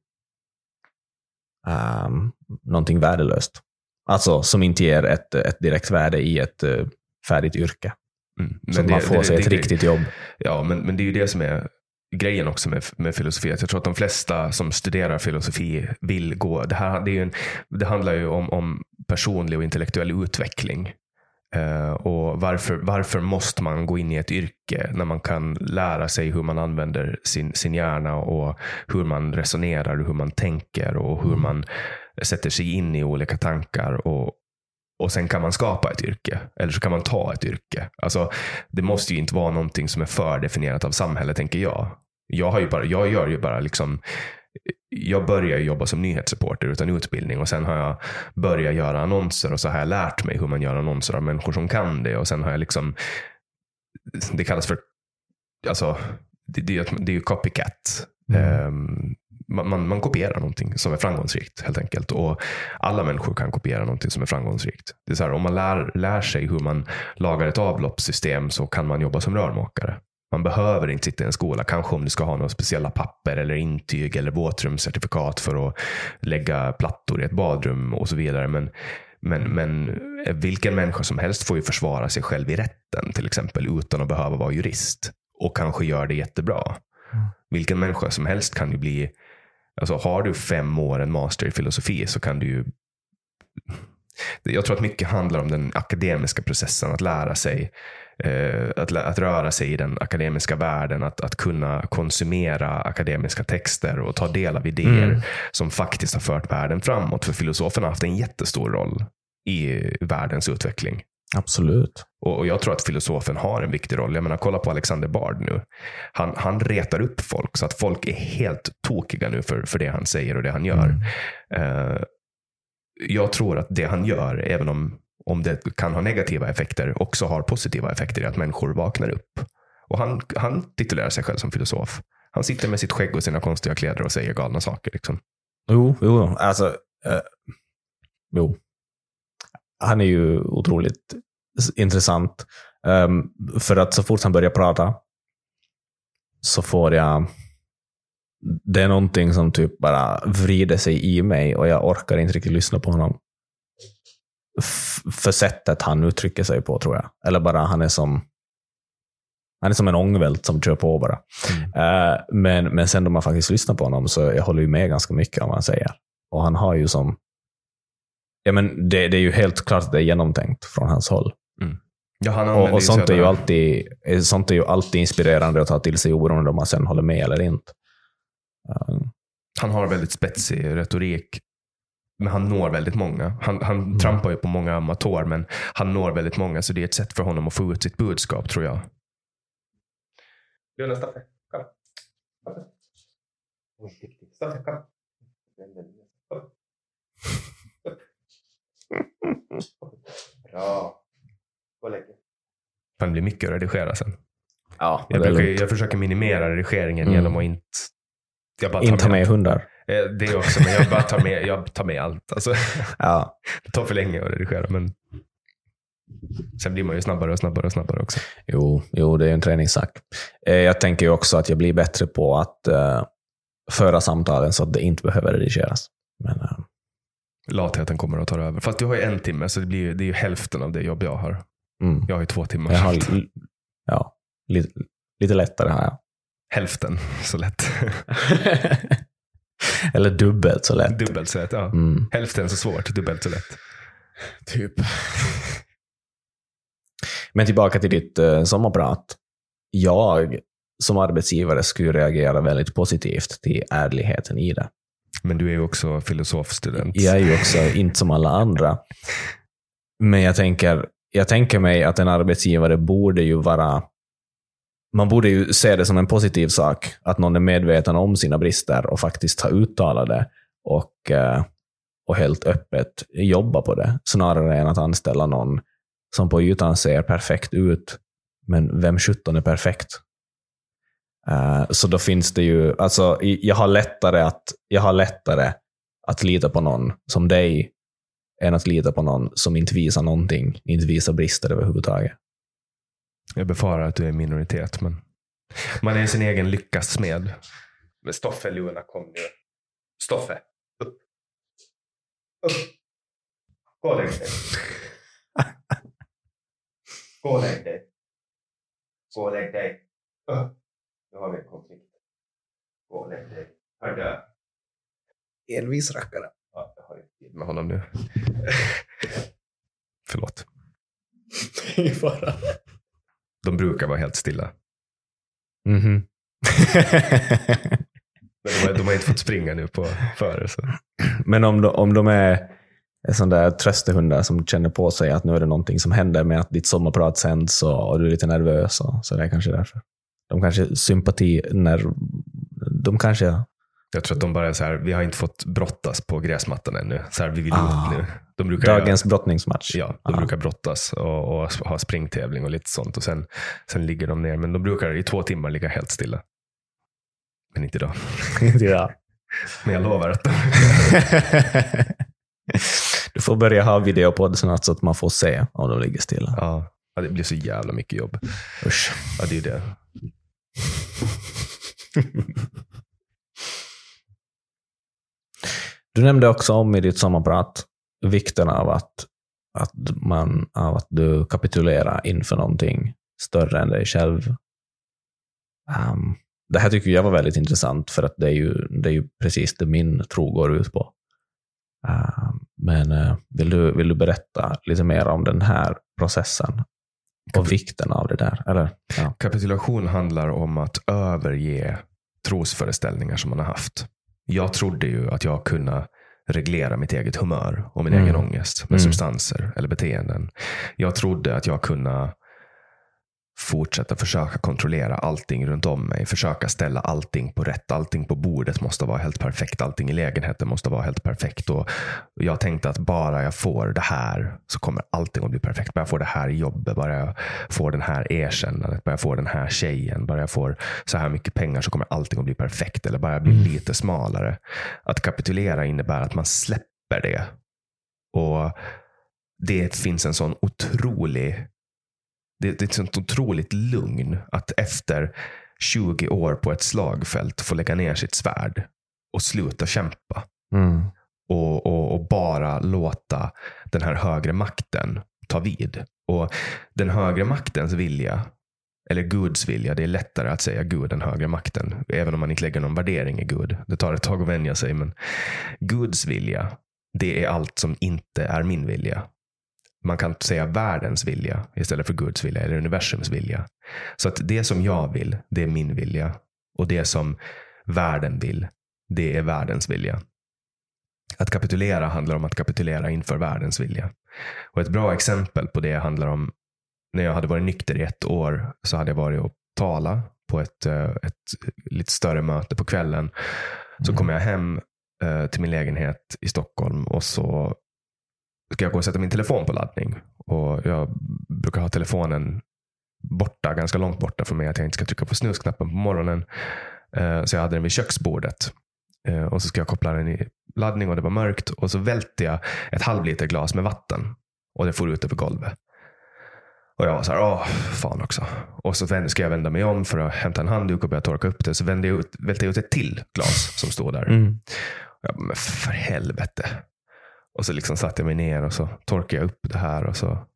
Speaker 1: um, någonting värdelöst. Alltså som inte ger ett, ett direkt värde i ett eh, färdigt yrke.
Speaker 2: Mm.
Speaker 1: Så att man får sig ett riktigt jobb.
Speaker 2: Ja, men, men det är ju det som är grejen också med, med filosofi. Att jag tror att de flesta som studerar filosofi vill gå. Det, här, det, är en, det handlar ju om, om personlig och intellektuell utveckling. Eh, och varför, varför måste man gå in i ett yrke när man kan lära sig hur man använder sin, sin hjärna och hur man resonerar, och hur man tänker och hur man sätter sig in i olika tankar och, och sen kan man skapa ett yrke. Eller så kan man ta ett yrke. Alltså, det måste ju inte vara någonting som är fördefinierat av samhället, tänker jag. Jag, har ju bara, jag gör ju bara liksom jag började jobba som nyhetsreporter utan utbildning och sen har jag börjat göra annonser och så har jag lärt mig hur man gör annonser av människor som kan det och sen har jag liksom det kallas för alltså det, det, det är ju copycat.
Speaker 1: Mm.
Speaker 2: Ehm, man, man, man kopierar någonting som är framgångsrikt helt enkelt. Och alla människor kan kopiera någonting som är framgångsrikt. Det är så här, om man lär, lär sig hur man lagar ett avloppssystem så kan man jobba som rörmokare. Man behöver inte sitta i en skola, kanske om du ska ha några speciella papper eller intyg eller våtrumscertifikat för att lägga plattor i ett badrum och så vidare. Men, men, men vilken människa som helst får ju försvara sig själv i rätten till exempel utan att behöva vara jurist och kanske gör det jättebra.
Speaker 1: Mm.
Speaker 2: Vilken människa som helst kan ju bli, alltså har du fem år en master i filosofi så kan du ju jag tror att mycket handlar om den akademiska processen, att lära sig att, lä- att röra sig i den akademiska världen, att, att kunna konsumera akademiska texter och ta del av idéer
Speaker 1: Mm.
Speaker 2: som faktiskt har fört världen framåt. För filosoferna har haft en jättestor roll i världens utveckling.
Speaker 1: Absolut.
Speaker 2: Och, jag tror att filosofen har en viktig roll. Jag menar, kolla på Alexander Bard nu. Han, han retar upp folk så att folk är helt tokiga nu för, för det han säger och det han gör.
Speaker 1: Mm.
Speaker 2: Eh, jag tror att det han gör, även om, om det kan ha negativa effekter, också har positiva effekter i att människor vaknar upp. Och han, han titulerar sig själv som filosof. Han sitter med sitt skägg och sina konstiga kläder och säger galna saker. Liksom.
Speaker 1: Jo, jo, alltså. Eh, jo. Han är ju otroligt intressant. Um, för att så fort han börjar prata så får jag det är någonting som typ bara vrider sig i mig och jag orkar inte riktigt lyssna på honom. För sättet han uttrycker sig på, tror jag. Eller bara han är som han är som en ångvält som kör på bara. Eh, men, men sen då man faktiskt lyssnar på honom så jag håller ju med ganska mycket om vad han säger. Och han har ju som... Ja, men det, det är ju helt klart att det är genomtänkt från hans håll.
Speaker 2: Ja, han använder
Speaker 1: Och, och sånt, är ju alltid, sånt är ju alltid inspirerande att ta till sig oberoende om man sen håller med eller inte. Eh,
Speaker 2: Han har väldigt spetsig retorik. Men han når väldigt många. Han, han
Speaker 1: Mm.
Speaker 2: trampar ju på många amatör, men han når väldigt många. Så det är ett sätt för honom att få ut sitt budskap, tror jag. Jonas, Staffe, kom. Staffe. Kom. Bra. Gå och lägg dig. Det blir mycket att redigera sen.
Speaker 1: ja,
Speaker 2: Jag, brukar, jag försöker minimera redigeringen
Speaker 1: Mm.
Speaker 2: genom att inte... Jag bara
Speaker 1: Inte ha med hundar.
Speaker 2: Eh, Det också, men jag bara tar med, jag tar med allt. Alltså, [LAUGHS]
Speaker 1: Ja.
Speaker 2: det tar för länge att redigera, men sen blir man ju snabbare och snabbare och snabbare också.
Speaker 1: Jo, jo, det är en träningssak. Eh, Jag tänker ju också att jag blir bättre på att eh, föra samtalen så att det inte behöver redigeras. Men, eh,
Speaker 2: Latheten kommer att ta över. Fast du har ju en timme, så det, blir ju, det är ju hälften av det jobb jag har.
Speaker 1: mm.
Speaker 2: Jag har ju två timmar.
Speaker 1: har, ja, lite, lite lättare har jag.
Speaker 2: Hälften så lätt. [LAUGHS]
Speaker 1: Eller dubbelt så lätt.
Speaker 2: Dubbelt så lätt. Ja.
Speaker 1: Mm.
Speaker 2: Hälften så svårt, dubbelt så lätt.
Speaker 1: Typ. Men tillbaka till ditt uh, sommarprat. Jag som arbetsgivare skulle reagera väldigt positivt till ärligheten i det.
Speaker 2: Men du är ju också filosofstudent.
Speaker 1: Jag är ju också inte som alla andra. Men jag tänker, jag tänker mig att en arbetsgivare borde ju vara... Man borde ju se det som en positiv sak, att någon är medveten om sina brister och faktiskt har uttalat det och, eh, och helt öppet jobba på det, snarare än att anställa någon som på ytan ser perfekt ut, men vem sjutton är perfekt? Eh, så då finns det ju, alltså jag har lättare att, jag har lättare att lita på någon som dig än att lita på någon som inte visar någonting, inte visar brister överhuvudtaget.
Speaker 2: Jag befarar att du är minoritet, men man är sin egen lyckas smed. Men Stoffe Luna kom nu. Stoffe, upp. Upp. Gå och lägg dig. Gå och lägg dig. Gå och lägg dig. Upp. Nu har vi en konflikt. Gå och lägg dig. Hördu.
Speaker 1: Envis rackare.
Speaker 2: Ja, jag har inte tid med honom nu. Förlåt. [LAUGHS]
Speaker 1: Ingen fara.
Speaker 2: De brukar vara helt stilla.
Speaker 1: Mhm. [LAUGHS]
Speaker 2: Men de har, de har inte fått springa nu på före. Så.
Speaker 1: Men om de, om de är sådana där tröstehundar som känner på sig att nu är det någonting som händer med att ditt sommarprat sänds och, och du är lite nervös. Och, så det är kanske därför. De kanske sympati när de kanske...
Speaker 2: Jag tror att de bara är så här, vi har inte fått brottas på gräsmattan ännu. Så här, vi vill
Speaker 1: Ah.
Speaker 2: nu. De brukar
Speaker 1: Dagens brottningsmatch.
Speaker 2: Ja, de
Speaker 1: Ah.
Speaker 2: brukar brottas och, och ha springtävling och lite sånt. Och sen, sen ligger de ner. Men de brukar i två timmar ligga helt stilla. Men inte idag. [LAUGHS]
Speaker 1: ja. [LAUGHS]
Speaker 2: Men jag lovar att de... [LAUGHS]
Speaker 1: Du får börja ha videopodd snart så att man får se om de ligger stilla.
Speaker 2: Ja, ja, det blir så jävla mycket jobb.
Speaker 1: Usch.
Speaker 2: Ja, det är ju det.
Speaker 1: Du nämnde också om i ditt sommarprat vikten av att, att, man, av att du kapitulerar inför någonting större än dig själv. Ehm, det här tycker jag var väldigt intressant, för att det är ju, det är ju precis det min tro går ut på. Ehm, men eh, vill, du, vill du berätta lite mer om den här processen och vikten av det där? Eller? Ja.
Speaker 2: Kapitulation handlar om att överge trosföreställningar som man har haft. Jag trodde ju att jag kunde reglera mitt eget humör och min
Speaker 1: Mm.
Speaker 2: egen ångest med
Speaker 1: Mm.
Speaker 2: substanser eller beteenden. Jag trodde att jag kunde fortsätta försöka kontrollera allting runt om mig. Försöka ställa allting på rätt. Allting på bordet måste vara helt perfekt. Allting i lägenheten måste vara helt perfekt. Och jag tänkte att bara jag får det här så kommer allting att bli perfekt. Bara jag får det här jobbet, bara jag får den här erkännandet, bara jag får den här tjejen, bara jag får så här mycket pengar så kommer allting att bli perfekt. Eller bara jag blir
Speaker 1: Mm.
Speaker 2: lite smalare. Att kapitulera innebär att man släpper det. Och det finns en sån otrolig det, det är ett sånt otroligt lugn att efter 20 år på ett slagfält få lägga ner sitt svärd och sluta kämpa.
Speaker 1: Mm.
Speaker 2: Och, och, och bara låta den här högre makten ta vid. Och den högre maktens vilja, eller Guds vilja, det är lättare att säga Gud än högre makten. Även om man inte lägger någon värdering i Gud. Det tar ett tag att vänja sig. Men Guds vilja, det är allt som inte är min vilja. Man kan säga världens vilja istället för Guds vilja eller universums vilja. Så att det som jag vill, det är min vilja. Och det som världen vill, det är världens vilja. Att kapitulera handlar om att kapitulera inför världens vilja. Och ett bra exempel på det handlar om när jag hade varit nykter i ett år så hade jag varit och tala på ett, eh, ett lite större möte på kvällen. Så
Speaker 1: Mm.
Speaker 2: kom jag hem eh, till min lägenhet i Stockholm och så ska jag gå och sätta min telefon på laddning. Och jag brukar ha telefonen borta, ganska långt borta från mig, att jag inte ska trycka på snusknappen på morgonen. Eh, Så jag hade den vid köksbordet. Eh, Och så ska jag koppla den i laddning och det var mörkt. Och så välte jag ett halvliter glas med vatten. Och det for ut över golvet. Och jag var så här, åh, fan också. Och så ska jag vända mig om för att hämta en handduk och börja torka upp det. Så vände jag ut, välte jag ut ett till glas som stod där.
Speaker 1: Mm.
Speaker 2: Och jag bara, men för helvete. Och så liksom satte jag mig ner och så torkade jag upp det här och så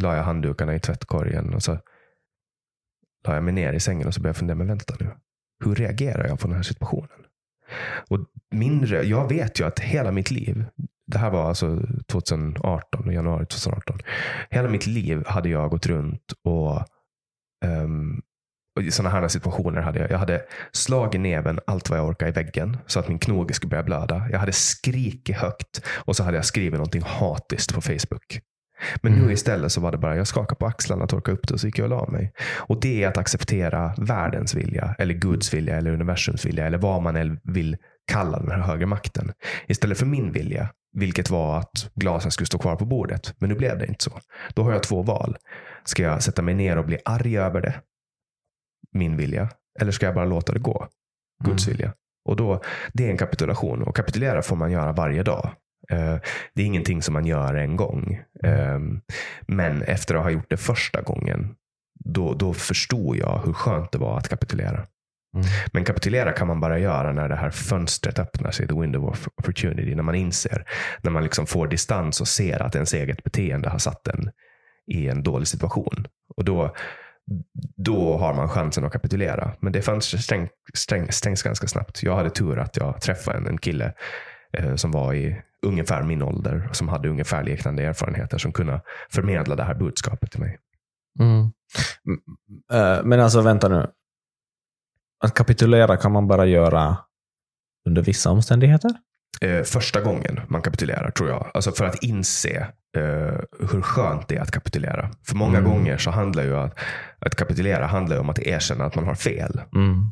Speaker 2: la jag handdukarna i tvättkorgen och så la jag mig ner i sängen och så började jag fundera, men vänta nu. Hur reagerar jag på den här situationen? Och min, jag vet ju att hela mitt liv, det här var alltså 2018, januari 2018. Hela mitt liv hade jag gått runt och, um, och i sådana här situationer hade jag, jag hade slagit näven allt vad jag orkade i väggen så att min knoge skulle börja blöda. Jag hade skrikit högt och så hade jag skrivit någonting hatiskt på Facebook. Men
Speaker 1: Mm.
Speaker 2: nu istället så var det bara, jag skakade på axlarna, torkade upp det och så gick jag och la mig. Och det är att acceptera världens vilja, eller Guds vilja, eller universums vilja, eller vad man än vill kalla den här högre makten. Istället för min vilja, vilket var att glasen skulle stå kvar på bordet. Men nu blev det inte så. Då har jag två val. Ska jag sätta mig ner och bli arg över det, min vilja, eller ska jag bara låta det gå, Guds
Speaker 1: Mm.
Speaker 2: vilja? Och då, det är en kapitulation och kapitulera får man göra varje dag. Eh, Det är ingenting som man gör en gång. Eh, Men efter att ha gjort det första gången, då, då förstod jag hur skönt det var att kapitulera.
Speaker 1: Mm.
Speaker 2: Men kapitulera kan man bara göra när det här fönstret öppnar sig, the window of opportunity, när man inser, när man liksom får distans och ser att ens eget beteende har satt en i en dålig situation. Och då, då har man chansen att kapitulera. Men det fönstret stäng, stäng, stängs ganska snabbt. Jag hade tur att jag träffade en, en kille eh, som var i ungefär min ålder som hade ungefär liknande erfarenheter som kunde förmedla det här budskapet till mig.
Speaker 1: Mm. Mm, eh, Men alltså vänta nu. Att kapitulera kan man bara göra under vissa omständigheter?
Speaker 2: eh, första gången man kapitulerar, tror jag. Alltså för att inse eh, hur skönt det är att kapitulera. För många
Speaker 1: Mm.
Speaker 2: gånger så handlar ju att, att kapitulera handlar ju om att erkänna att man har fel.
Speaker 1: Mm.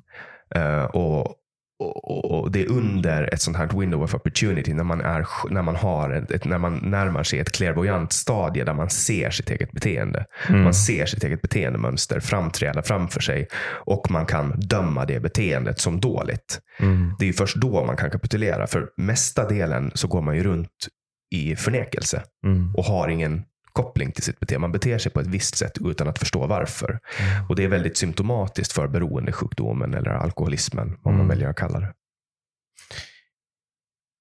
Speaker 2: Eh, och, och, och- det är under ett sånt här window of opportunity när man, är, när man, har ett, ett, när man närmar sig ett klärvoajant stadie där man ser sitt eget beteende.
Speaker 1: Mm.
Speaker 2: Man ser sitt eget beteendemönster framträda framför sig och man kan döma det beteendet som dåligt.
Speaker 1: Mm.
Speaker 2: Det är ju först då man kan kapitulera. För mesta delen så går man ju runt i förnekelse
Speaker 1: Mm.
Speaker 2: och har ingen koppling till sitt beteende. Man beter sig på ett visst sätt utan att förstå varför. Och det är väldigt symptomatiskt för beroendesjukdomen eller alkoholismen, vad man
Speaker 1: Mm.
Speaker 2: väljer att kalla det.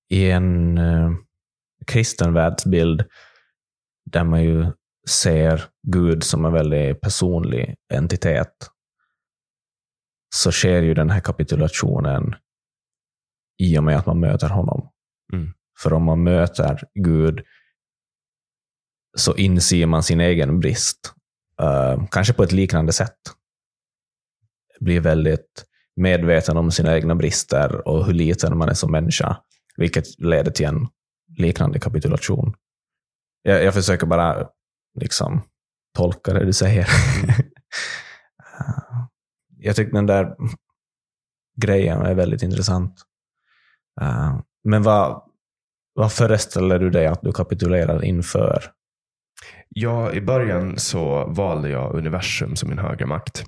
Speaker 1: I en eh, kristen världsbild där man ju ser Gud som en väldigt personlig entitet så sker ju den här kapitulationen i och med att man möter honom.
Speaker 2: Mm.
Speaker 1: För om man möter Gud så inser man sin egen brist. Uh, kanske på ett liknande sätt. Blir väldigt medveten om sina egna brister och hur liten man är som människa. Vilket leder till en liknande kapitulation. Jag, jag försöker bara liksom tolka det du säger. uh, [LAUGHS] jag tycker den där grejen är väldigt intressant. Uh, men vad, vad föreställer du dig att du kapitulerar inför?
Speaker 2: Ja, i början så valde jag universum som min högre makt.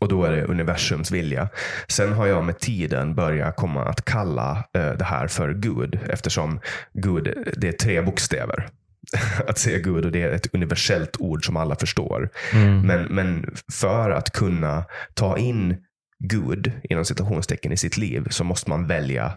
Speaker 2: Och då är det universums vilja. Sen har jag med tiden börjat komma att kalla eh, det här för Gud. Eftersom Gud, det är tre bokstäver. [LAUGHS] att säga Gud och det är ett universellt ord som alla förstår.
Speaker 1: Mm.
Speaker 2: Men, men för att kunna ta in Gud inom citationstecken i sitt liv så måste man välja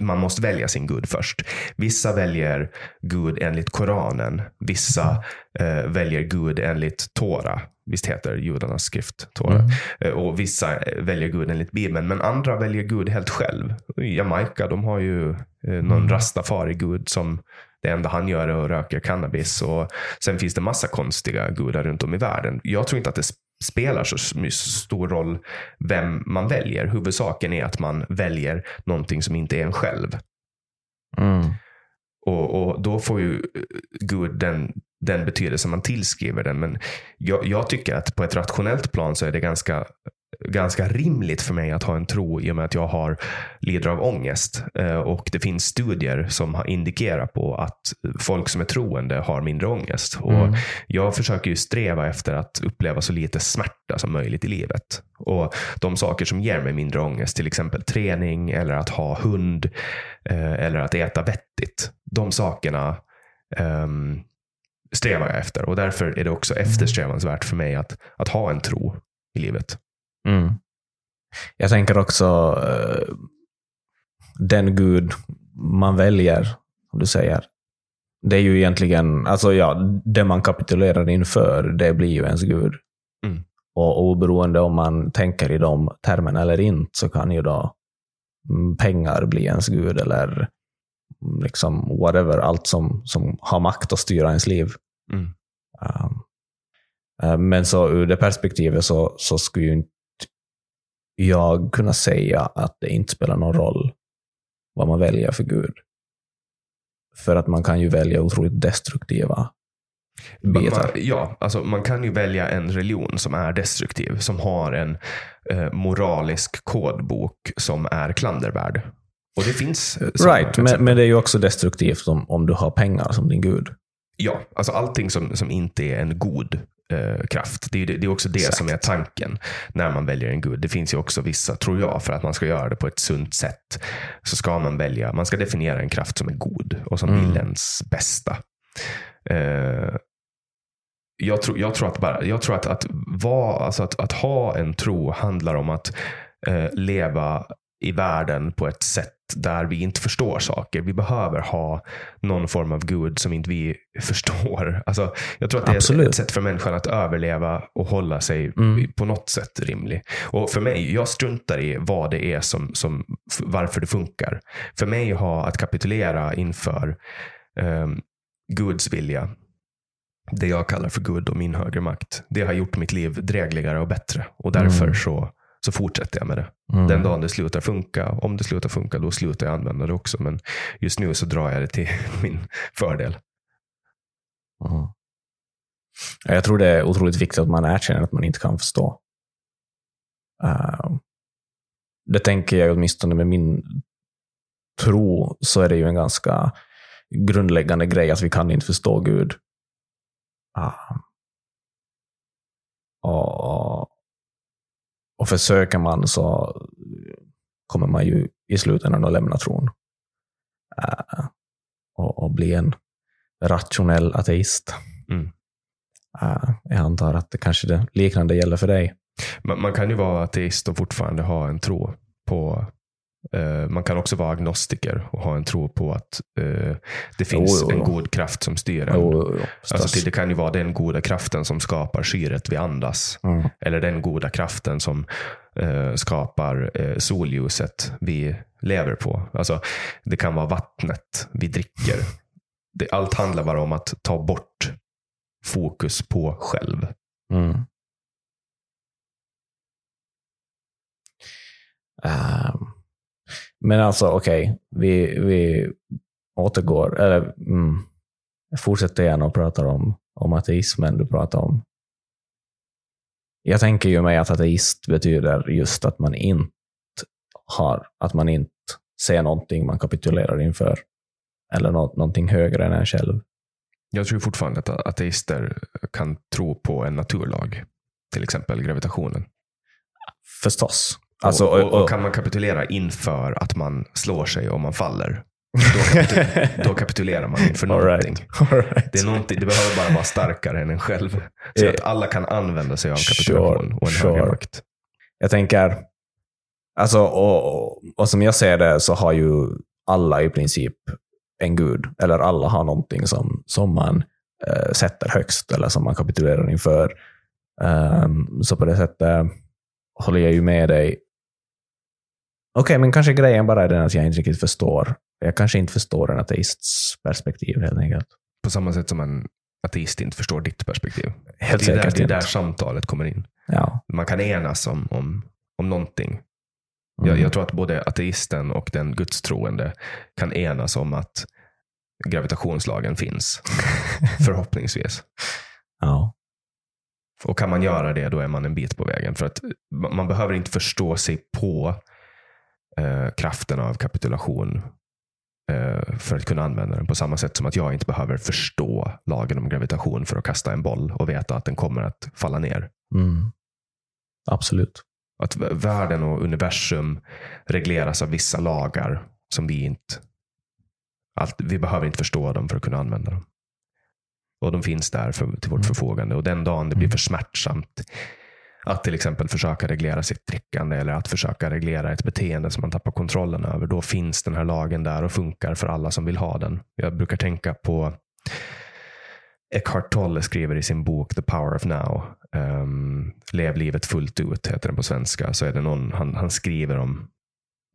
Speaker 2: man måste välja sin Gud först. Vissa väljer Gud enligt Koranen. Vissa eh, väljer Gud enligt Tora. Visst heter judarnas skrift Tora?
Speaker 1: Mm.
Speaker 2: Eh, och vissa eh, väljer Gud enligt Bibeln. Men andra väljer Gud helt själv. I Jamaica de har ju eh, någon
Speaker 1: Mm.
Speaker 2: rastafari-gud som det enda han gör är att röka cannabis. Och sen finns det massa konstiga gudar runt om i världen. Jag tror inte att det spelar så stor roll vem man väljer. Huvudsaken är att man väljer någonting som inte är en själv.
Speaker 1: Mm.
Speaker 2: Och, och då får ju eh, Gud den, den betydelse man tillskriver den. Men jag, jag tycker att på ett rationellt plan så är det ganska, ganska rimligt för mig att ha en tro i och med att jag har lider av ångest. Eh, Och det finns studier som har indikerat på att folk som är troende har mindre ångest. Och
Speaker 1: Mm.
Speaker 2: jag försöker ju sträva efter att uppleva så lite smärta som möjligt i livet. Och de saker som ger mig mindre ångest, till exempel träning eller att ha hund eh, eller att äta vettigt. De sakerna ehm, strävar jag efter och därför är det också eftersträvansvärt för mig att, att ha en tro i livet.
Speaker 1: Mm. Jag tänker också eh, den Gud man väljer, som du säger. Det är ju egentligen, alltså ja, det man kapitulerar inför, det blir ju ens Gud.
Speaker 2: Mm.
Speaker 1: Och oberoende om man tänker i de termerna eller inte, så kan ju då mm, pengar bli ens Gud, eller mm, liksom whatever, allt som, som har makt att styra ens liv.
Speaker 2: Mm.
Speaker 1: Um, eh, men så ur det perspektivet så, så skulle ju inte jag kunna säga att det inte spelar någon roll vad man väljer för Gud. För att man kan ju välja otroligt destruktiva
Speaker 2: Man, man, ja, alltså man kan ju välja en religion som är destruktiv, som har en eh, moralisk kodbok som är klandervärd. Och det finns eh,
Speaker 1: Right, men, men det är ju också destruktivt om, om du har pengar som din Gud.
Speaker 2: Ja, alltså allting som, som inte är en god eh, kraft. Det är, det, är också det
Speaker 1: Exakt.
Speaker 2: som är tanken när man väljer en gud. Det finns ju också vissa, tror jag, för att man ska göra det på ett sunt sätt, så ska man välja, man ska definiera en kraft som är god och som
Speaker 1: Mm.
Speaker 2: vill ens bästa. Eh, jag, tror, jag tror att, bara, jag tror att, att, vara, alltså att, att ha en tro handlar om att eh, leva i världen på ett sätt där vi inte förstår saker. Vi behöver ha någon form av Gud som inte vi [LAUGHS] förstår. Alltså, jag tror att det är ett,
Speaker 1: Absolut.
Speaker 2: ett sätt för människan att överleva och hålla sig
Speaker 1: Mm.
Speaker 2: på något sätt rimlig. Och för mig, jag struntar i vad det är som, som varför det funkar. För mig ha att kapitulera inför ehm, Guds vilja, det jag kallar för Gud och min högre makt, det har gjort mitt liv drägligare och bättre. Och därför
Speaker 1: Mm.
Speaker 2: så, så fortsätter jag med det.
Speaker 1: Mm.
Speaker 2: Den dagen det slutar funka, om det slutar funka, då slutar jag använda det också. Men just nu så drar jag det till [LAUGHS] min fördel.
Speaker 1: Mm. Ja, Jag tror det är otroligt viktigt att man erkänner att man inte kan förstå. Uh, det tänker jag åtminstone med min tro, så är det ju en ganska grundläggande grej att vi kan inte förstå Gud. Uh, och, och försöker man så kommer man ju i slutändan att lämna tron. Uh, och, och bli en rationell ateist.
Speaker 2: Mm.
Speaker 1: Uh, jag antar att det kanske det liknande gäller för dig.
Speaker 2: Man, man kan ju vara ateist och fortfarande ha en tro på man kan också vara agnostiker och ha en tro på att eh, det finns
Speaker 1: Jo, jo,
Speaker 2: en
Speaker 1: jo.
Speaker 2: god kraft som styr en.
Speaker 1: Jo, jo, jo,
Speaker 2: Alltså, det- det kan ju vara den goda kraften som skapar syret vi andas.
Speaker 1: Mm.
Speaker 2: Eller den goda kraften som eh, skapar eh, solljuset vi lever på. Alltså, det kan vara vattnet vi dricker. Det, allt handlar bara om att ta bort fokus på själv.
Speaker 1: Mm. Ehm, men alltså, okej, vi, vi återgår, eller mm, fortsätter gärna och pratar om, om ateismen du pratar om. Jag tänker ju mig att ateist betyder just att man inte har, att man inte ser någonting man kapitulerar inför. Eller nå, någonting högre än en själv.
Speaker 2: Jag tror fortfarande att ateister kan tro på en naturlag. Till exempel gravitationen.
Speaker 1: Förstås. Alltså,
Speaker 2: och, och,
Speaker 1: och, och,
Speaker 2: kan man kapitulera inför att man slår sig om man faller. [LAUGHS] Då, kapitul- då kapitulerar man inför
Speaker 1: All
Speaker 2: någonting.
Speaker 1: right. All right.
Speaker 2: Det, är någonting. det behöver bara vara starkare än en själv. Så att alla kan använda sig av kapitulation
Speaker 1: Sure,
Speaker 2: och en
Speaker 1: sure.
Speaker 2: högre makt.
Speaker 1: Jag tänker, alltså, och, och som jag ser det så har ju alla i princip en gud, eller alla har någonting som, som man eh, sätter högst eller som man kapitulerar inför. Ehm, så på det sättet håller jag ju med dig. Okej, men kanske grejen bara är den att jag inte riktigt förstår. Jag kanske inte förstår en ateists perspektiv helt enkelt.
Speaker 2: På samma sätt som en ateist inte förstår ditt perspektiv.
Speaker 1: Helt
Speaker 2: det är där,
Speaker 1: säkert
Speaker 2: det är där samtalet kommer in.
Speaker 1: Ja.
Speaker 2: Man kan enas om, om, om någonting. Jag,
Speaker 1: Mm.
Speaker 2: jag tror att både ateisten och den gudstroende kan enas om att gravitationslagen finns. [LAUGHS] Förhoppningsvis.
Speaker 1: ja.
Speaker 2: Och kan man göra det, då är man en bit på vägen. För att ma- man behöver inte förstå sig på eh, kraften av kapitulation eh, för att kunna använda den. På samma sätt som att jag inte behöver förstå lagen om gravitation för att kasta en boll och veta att den kommer att falla ner.
Speaker 1: Mm. Absolut.
Speaker 2: Att världen och universum regleras av vissa lagar som vi inte... Allt, vi behöver inte förstå dem för att kunna använda dem. Och de finns där för, till vårt
Speaker 1: Mm.
Speaker 2: förfogande. Och den dagen det blir
Speaker 1: Mm.
Speaker 2: för smärtsamt att till exempel försöka reglera sitt drickande eller att försöka reglera ett beteende som man tappar kontrollen över, då finns den här lagen där och funkar för alla som vill ha den. Jag brukar tänka på Eckhart Tolle skriver i sin bok The Power of Now, um, Lev livet fullt ut, heter den på svenska. Så är det någon, han, han skriver om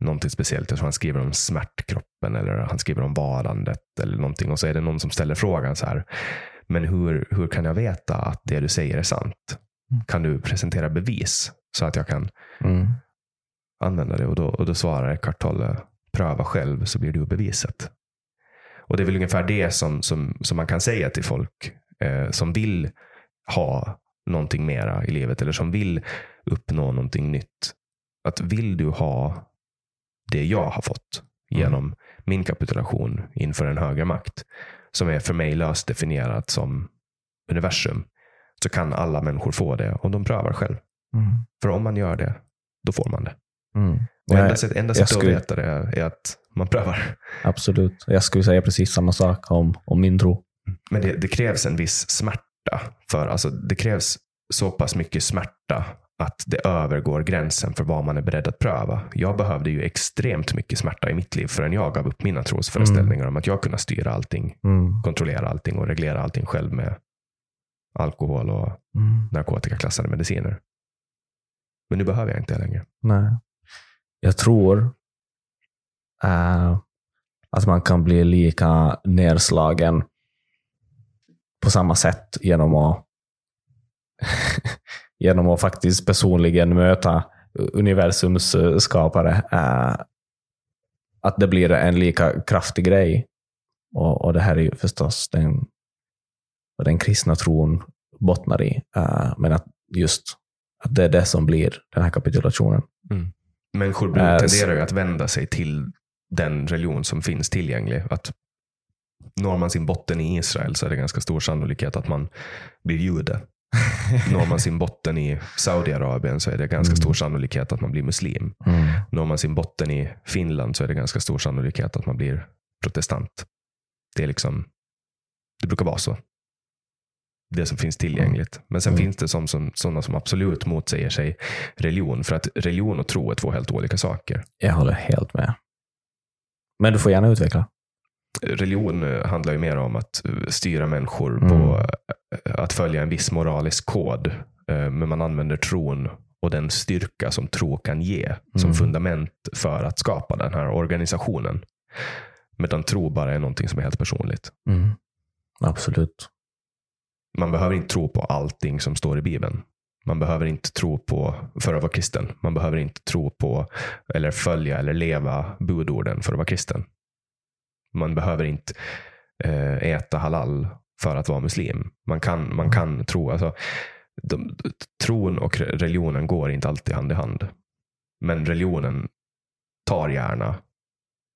Speaker 2: någonting speciellt. Jag tror han skriver om smärtkroppen eller han skriver om varandet eller någonting. Och så är det någon som ställer frågan så här, men hur, hur kan jag veta att det du säger är sant?
Speaker 1: Mm.
Speaker 2: Kan du presentera bevis så att jag kan
Speaker 1: Mm.
Speaker 2: använda det? Och då, och då svarar Eckhart Tolle, pröva själv så blir du beviset. Och det är väl ungefär det som, som, som man kan säga till folk eh, som vill ha någonting mera i livet eller som vill uppnå någonting nytt. Att vill du ha det jag har fått genom min kapitulation inför en högre makt som är för mig löst definierat som universum så kan alla människor få det om de prövar själv.
Speaker 1: Mm.
Speaker 2: För om man gör det, då får man det.
Speaker 1: Mm.
Speaker 2: Och enda sättet enda sättet
Speaker 1: skulle-
Speaker 2: att veta det är, att man prövar.
Speaker 1: Absolut. Jag skulle säga precis samma sak om, om min tro.
Speaker 2: Men det, det krävs en viss smärta. För alltså, Det krävs så pass mycket smärta att det övergår gränsen för vad man är beredd att pröva. Jag behövde ju extremt mycket smärta i mitt liv förrän jag gav upp mina trosföreställningar om att jag kunde styra allting,
Speaker 1: Mm.
Speaker 2: kontrollera allting och reglera allting själv med alkohol och
Speaker 1: Mm.
Speaker 2: narkotikaklassade mediciner. Men nu behöver jag inte det längre.
Speaker 1: Nej. Jag tror eh, att man kan bli lika nedslagen på samma sätt genom att [LAUGHS] genom att faktiskt personligen möta universums eh, skapare. eh, att det blir en lika kraftig grej. Och, och det här är ju förstås den, vad den kristna tron bottnar i. eh, men att just att det är det som blir den här kapitulationen.
Speaker 2: Människor
Speaker 1: Äh,
Speaker 2: tenderar ju att vända sig till den religion som finns tillgänglig. Att når man sin botten i Israel så är det ganska stor sannolikhet att man blir jude. [LAUGHS] Når man sin botten i Saudiarabien så är det ganska
Speaker 1: Mm.
Speaker 2: stor sannolikhet att man blir muslim.
Speaker 1: Mm.
Speaker 2: Når man sin botten i Finland så är det ganska stor sannolikhet att man blir protestant. Det är liksom, det brukar vara så. Det som finns tillgängligt. Men sen
Speaker 1: Mm.
Speaker 2: finns det som, som, sådana som absolut motsäger sig religion. För att religion och tro är två helt olika saker.
Speaker 1: Jag håller helt med. Men du får gärna utveckla.
Speaker 2: religion eh, handlar ju mer om att eh, styra människor
Speaker 1: Mm.
Speaker 2: på eh, att följa en viss moralisk kod. Men man använder tron och den styrka som tro kan ge som
Speaker 1: Mm.
Speaker 2: fundament för att skapa den här organisationen. Medan tro bara är någonting som är helt personligt.
Speaker 1: Mm. Absolut.
Speaker 2: Man behöver inte tro på allting som står i Bibeln. Man behöver inte tro på, för att vara kristen. Man behöver inte tro på eller följa eller leva budorden för att vara kristen. Man behöver inte eh, äta halal för att vara muslim. Man kan, man kan tro, alltså, de, tron och religionen går inte alltid hand i hand. Men religionen tar gärna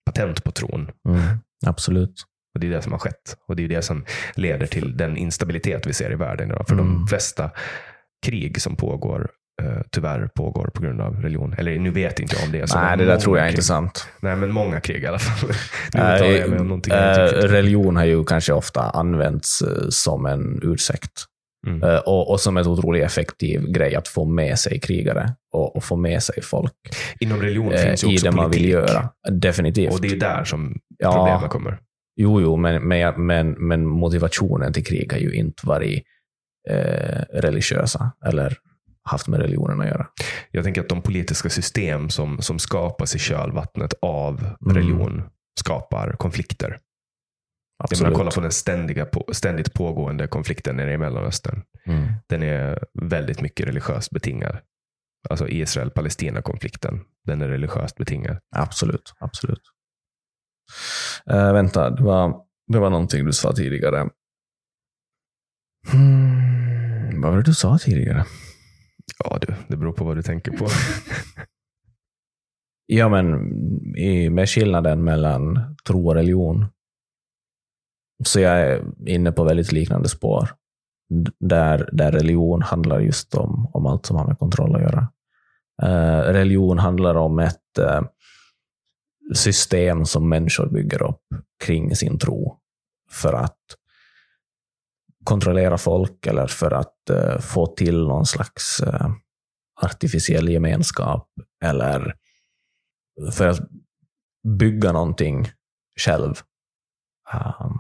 Speaker 2: patent på tron.
Speaker 1: Mm. Absolut.
Speaker 2: Och Det är det som har skett. Och det är det som leder till den instabilitet vi ser i världen idag. För de
Speaker 1: Mm.
Speaker 2: flesta krig som pågår eh, tyvärr pågår på grund av religion. Eller nu vet inte jag om det är så.
Speaker 1: Nej, det där tror jag
Speaker 2: krig.
Speaker 1: inte är sant.
Speaker 2: Nej, men många krig i alla fall. [LAUGHS] nu jag mig om någonting vet.
Speaker 1: religion har ju kanske ofta använts eh, som en ursäkt.
Speaker 2: Mm.
Speaker 1: Och, och som en otroligt effektiv grej att få med sig krigare och, och få med sig folk
Speaker 2: Inom religion finns ju
Speaker 1: i
Speaker 2: också
Speaker 1: det man vill
Speaker 2: politik.
Speaker 1: göra. Definitivt.
Speaker 2: Och det är där som
Speaker 1: Ja.
Speaker 2: problemen kommer.
Speaker 1: Jo, jo, men, men, men, men motivationen till krig har ju inte varit eh, religiösa eller haft med religionen att göra.
Speaker 2: Jag tänker att de politiska system som, som skapas i kölvattnet av
Speaker 1: Mm.
Speaker 2: religion skapar konflikter. Jag
Speaker 1: Absolut.
Speaker 2: menar, kolla på den ständiga, ständigt pågående konflikten nere i Mellanöstern.
Speaker 1: Mm.
Speaker 2: Den är väldigt mycket religiöst betingad. Alltså Israel-Palestina-konflikten, den är religiöst betingad.
Speaker 1: Absolut, absolut. Eh, vänta, det var, det var någonting du sa tidigare. Hmm, vad var det du sa tidigare?
Speaker 2: Ja du, det beror på vad du tänker på. [LAUGHS]
Speaker 1: Ja, men i, med skillnaden mellan tro och religion. Så jag är inne på väldigt liknande spår. Där, där religion handlar just om, om allt som har med kontroll att göra. Eh, religion handlar om ett eh, system som människor bygger upp kring sin tro för att kontrollera folk eller för att eh, få till någon slags eh, artificiell gemenskap eller för att bygga någonting själv. Ehm, um,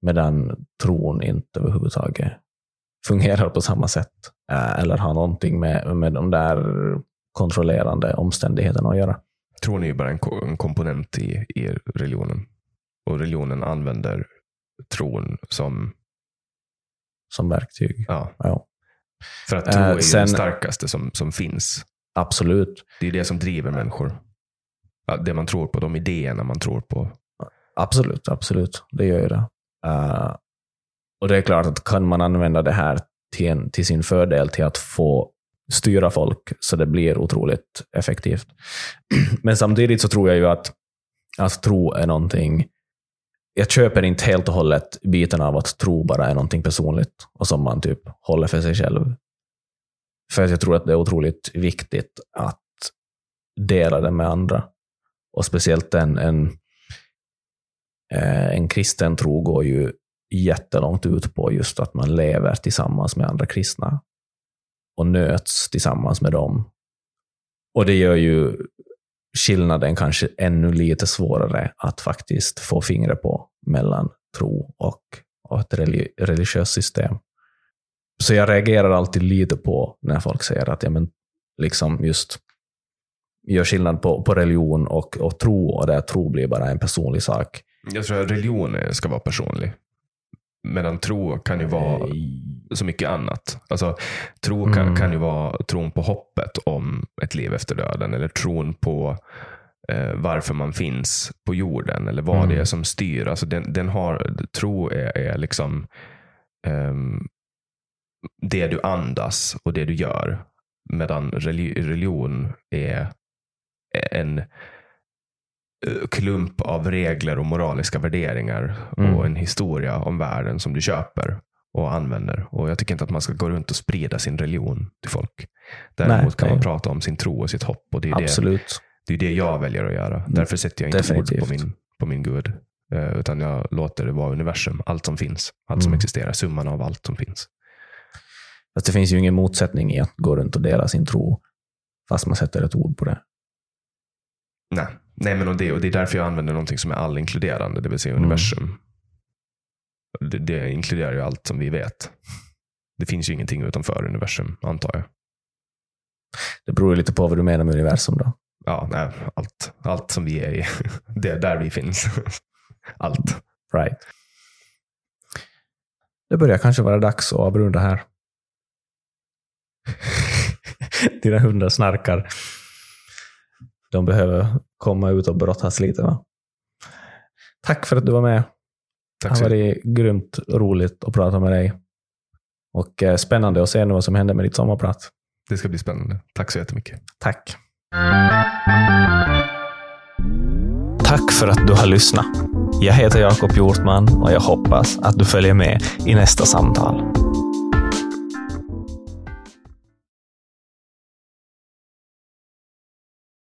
Speaker 1: medan tron inte överhuvudtaget fungerar på samma sätt. Eh, eller har någonting med, med de där kontrollerande omständigheterna att göra.
Speaker 2: Tron är ju bara en, en komponent i, i religionen. Och religionen använder tron som,
Speaker 1: Som verktyg.
Speaker 2: ja,
Speaker 1: Ja,
Speaker 2: för att tro
Speaker 1: Eh,
Speaker 2: är ju
Speaker 1: sen-
Speaker 2: det starkaste som, som finns.
Speaker 1: absolut.
Speaker 2: Det är det som driver människor. Det man tror på, de idéerna man tror på.
Speaker 1: Absolut, absolut. Det gör ju det. Eh, och det är klart att kan man använda det här till, en, till sin fördel till att få styra folk så det blir otroligt effektivt. [CLEARS THROAT] Men samtidigt så tror jag ju att, att tro är någonting jag köper inte helt och hållet biten av att tro bara är någonting personligt och som man typ håller för sig själv. För jag tror att det är otroligt viktigt att dela det med andra. Och speciellt en, en, eh, en kristen tro går ju jättelångt ut på just att man lever tillsammans med andra kristna och nöts tillsammans med dem. Och det gör ju skillnaden kanske ännu lite svårare att faktiskt få fingret på mellan tro och, och ett religiöst system. Så jag reagerar alltid lite på när folk säger att ja, men, liksom just gör skillnad på, på religion och, och tro, och där tro blir bara en personlig sak.
Speaker 2: Jag tror att religion ska vara personlig. Medan tro kan ju vara så mycket annat. Alltså, tro kan,
Speaker 1: Mm.
Speaker 2: kan ju vara tron på hoppet om ett liv efter döden. Eller tron på eh, varför man finns på jorden. Eller vad
Speaker 1: Mm.
Speaker 2: det är som styr. Alltså, den, den har, tro är, är liksom ehm, det du andas och det du gör. Medan reli- religion är en eh, klump av regler och moraliska värderingar
Speaker 1: Mm.
Speaker 2: och en historia om världen som du köper och använder. Och Jag tycker inte att man ska gå runt och sprida sin religion till folk. Däremot
Speaker 1: Nej,
Speaker 2: kan man
Speaker 1: nej.
Speaker 2: prata om sin tro och sitt hopp. Och det, är det,
Speaker 1: Absolut.
Speaker 2: det är det jag väljer att göra. Därför sätter jag inte ord
Speaker 1: Definitivt.
Speaker 2: på min, på min gud. Eh, utan jag låter det vara universum. Allt som finns. Allt som
Speaker 1: Mm.
Speaker 2: existerar. Summan av allt som finns.
Speaker 1: Fast det finns ju ingen motsättning i att gå runt och dela sin tro, fast man sätter ett ord på det.
Speaker 2: Nej, Nej men och det, och det är därför jag använder någonting som är allinkluderande. Det vill säga
Speaker 1: Mm.
Speaker 2: universum. Det, det inkluderar ju allt som vi vet. Det finns ju ingenting utanför universum, antar jag.
Speaker 1: Det beror ju lite på vad du menar med universum då.
Speaker 2: Ja, nej, allt, allt som vi är i. [LAUGHS] Det är där vi finns. [LAUGHS] Allt.
Speaker 1: Right. Det börjar kanske vara dags att avrunda här. [LAUGHS] Dina hundar snarkar. De behöver komma ut och brottas lite. Va? Tack för att du var med. Det
Speaker 2: Tack så mycket.
Speaker 1: varit grymt roligt att prata med dig. Och eh, spännande att se nu vad som händer med ditt sommarprat.
Speaker 2: Det ska bli spännande. Tack så jättemycket.
Speaker 1: Tack. Tack för att du har lyssnat. Jag heter Jakob Hjortman och jag hoppas att du följer med i nästa samtal.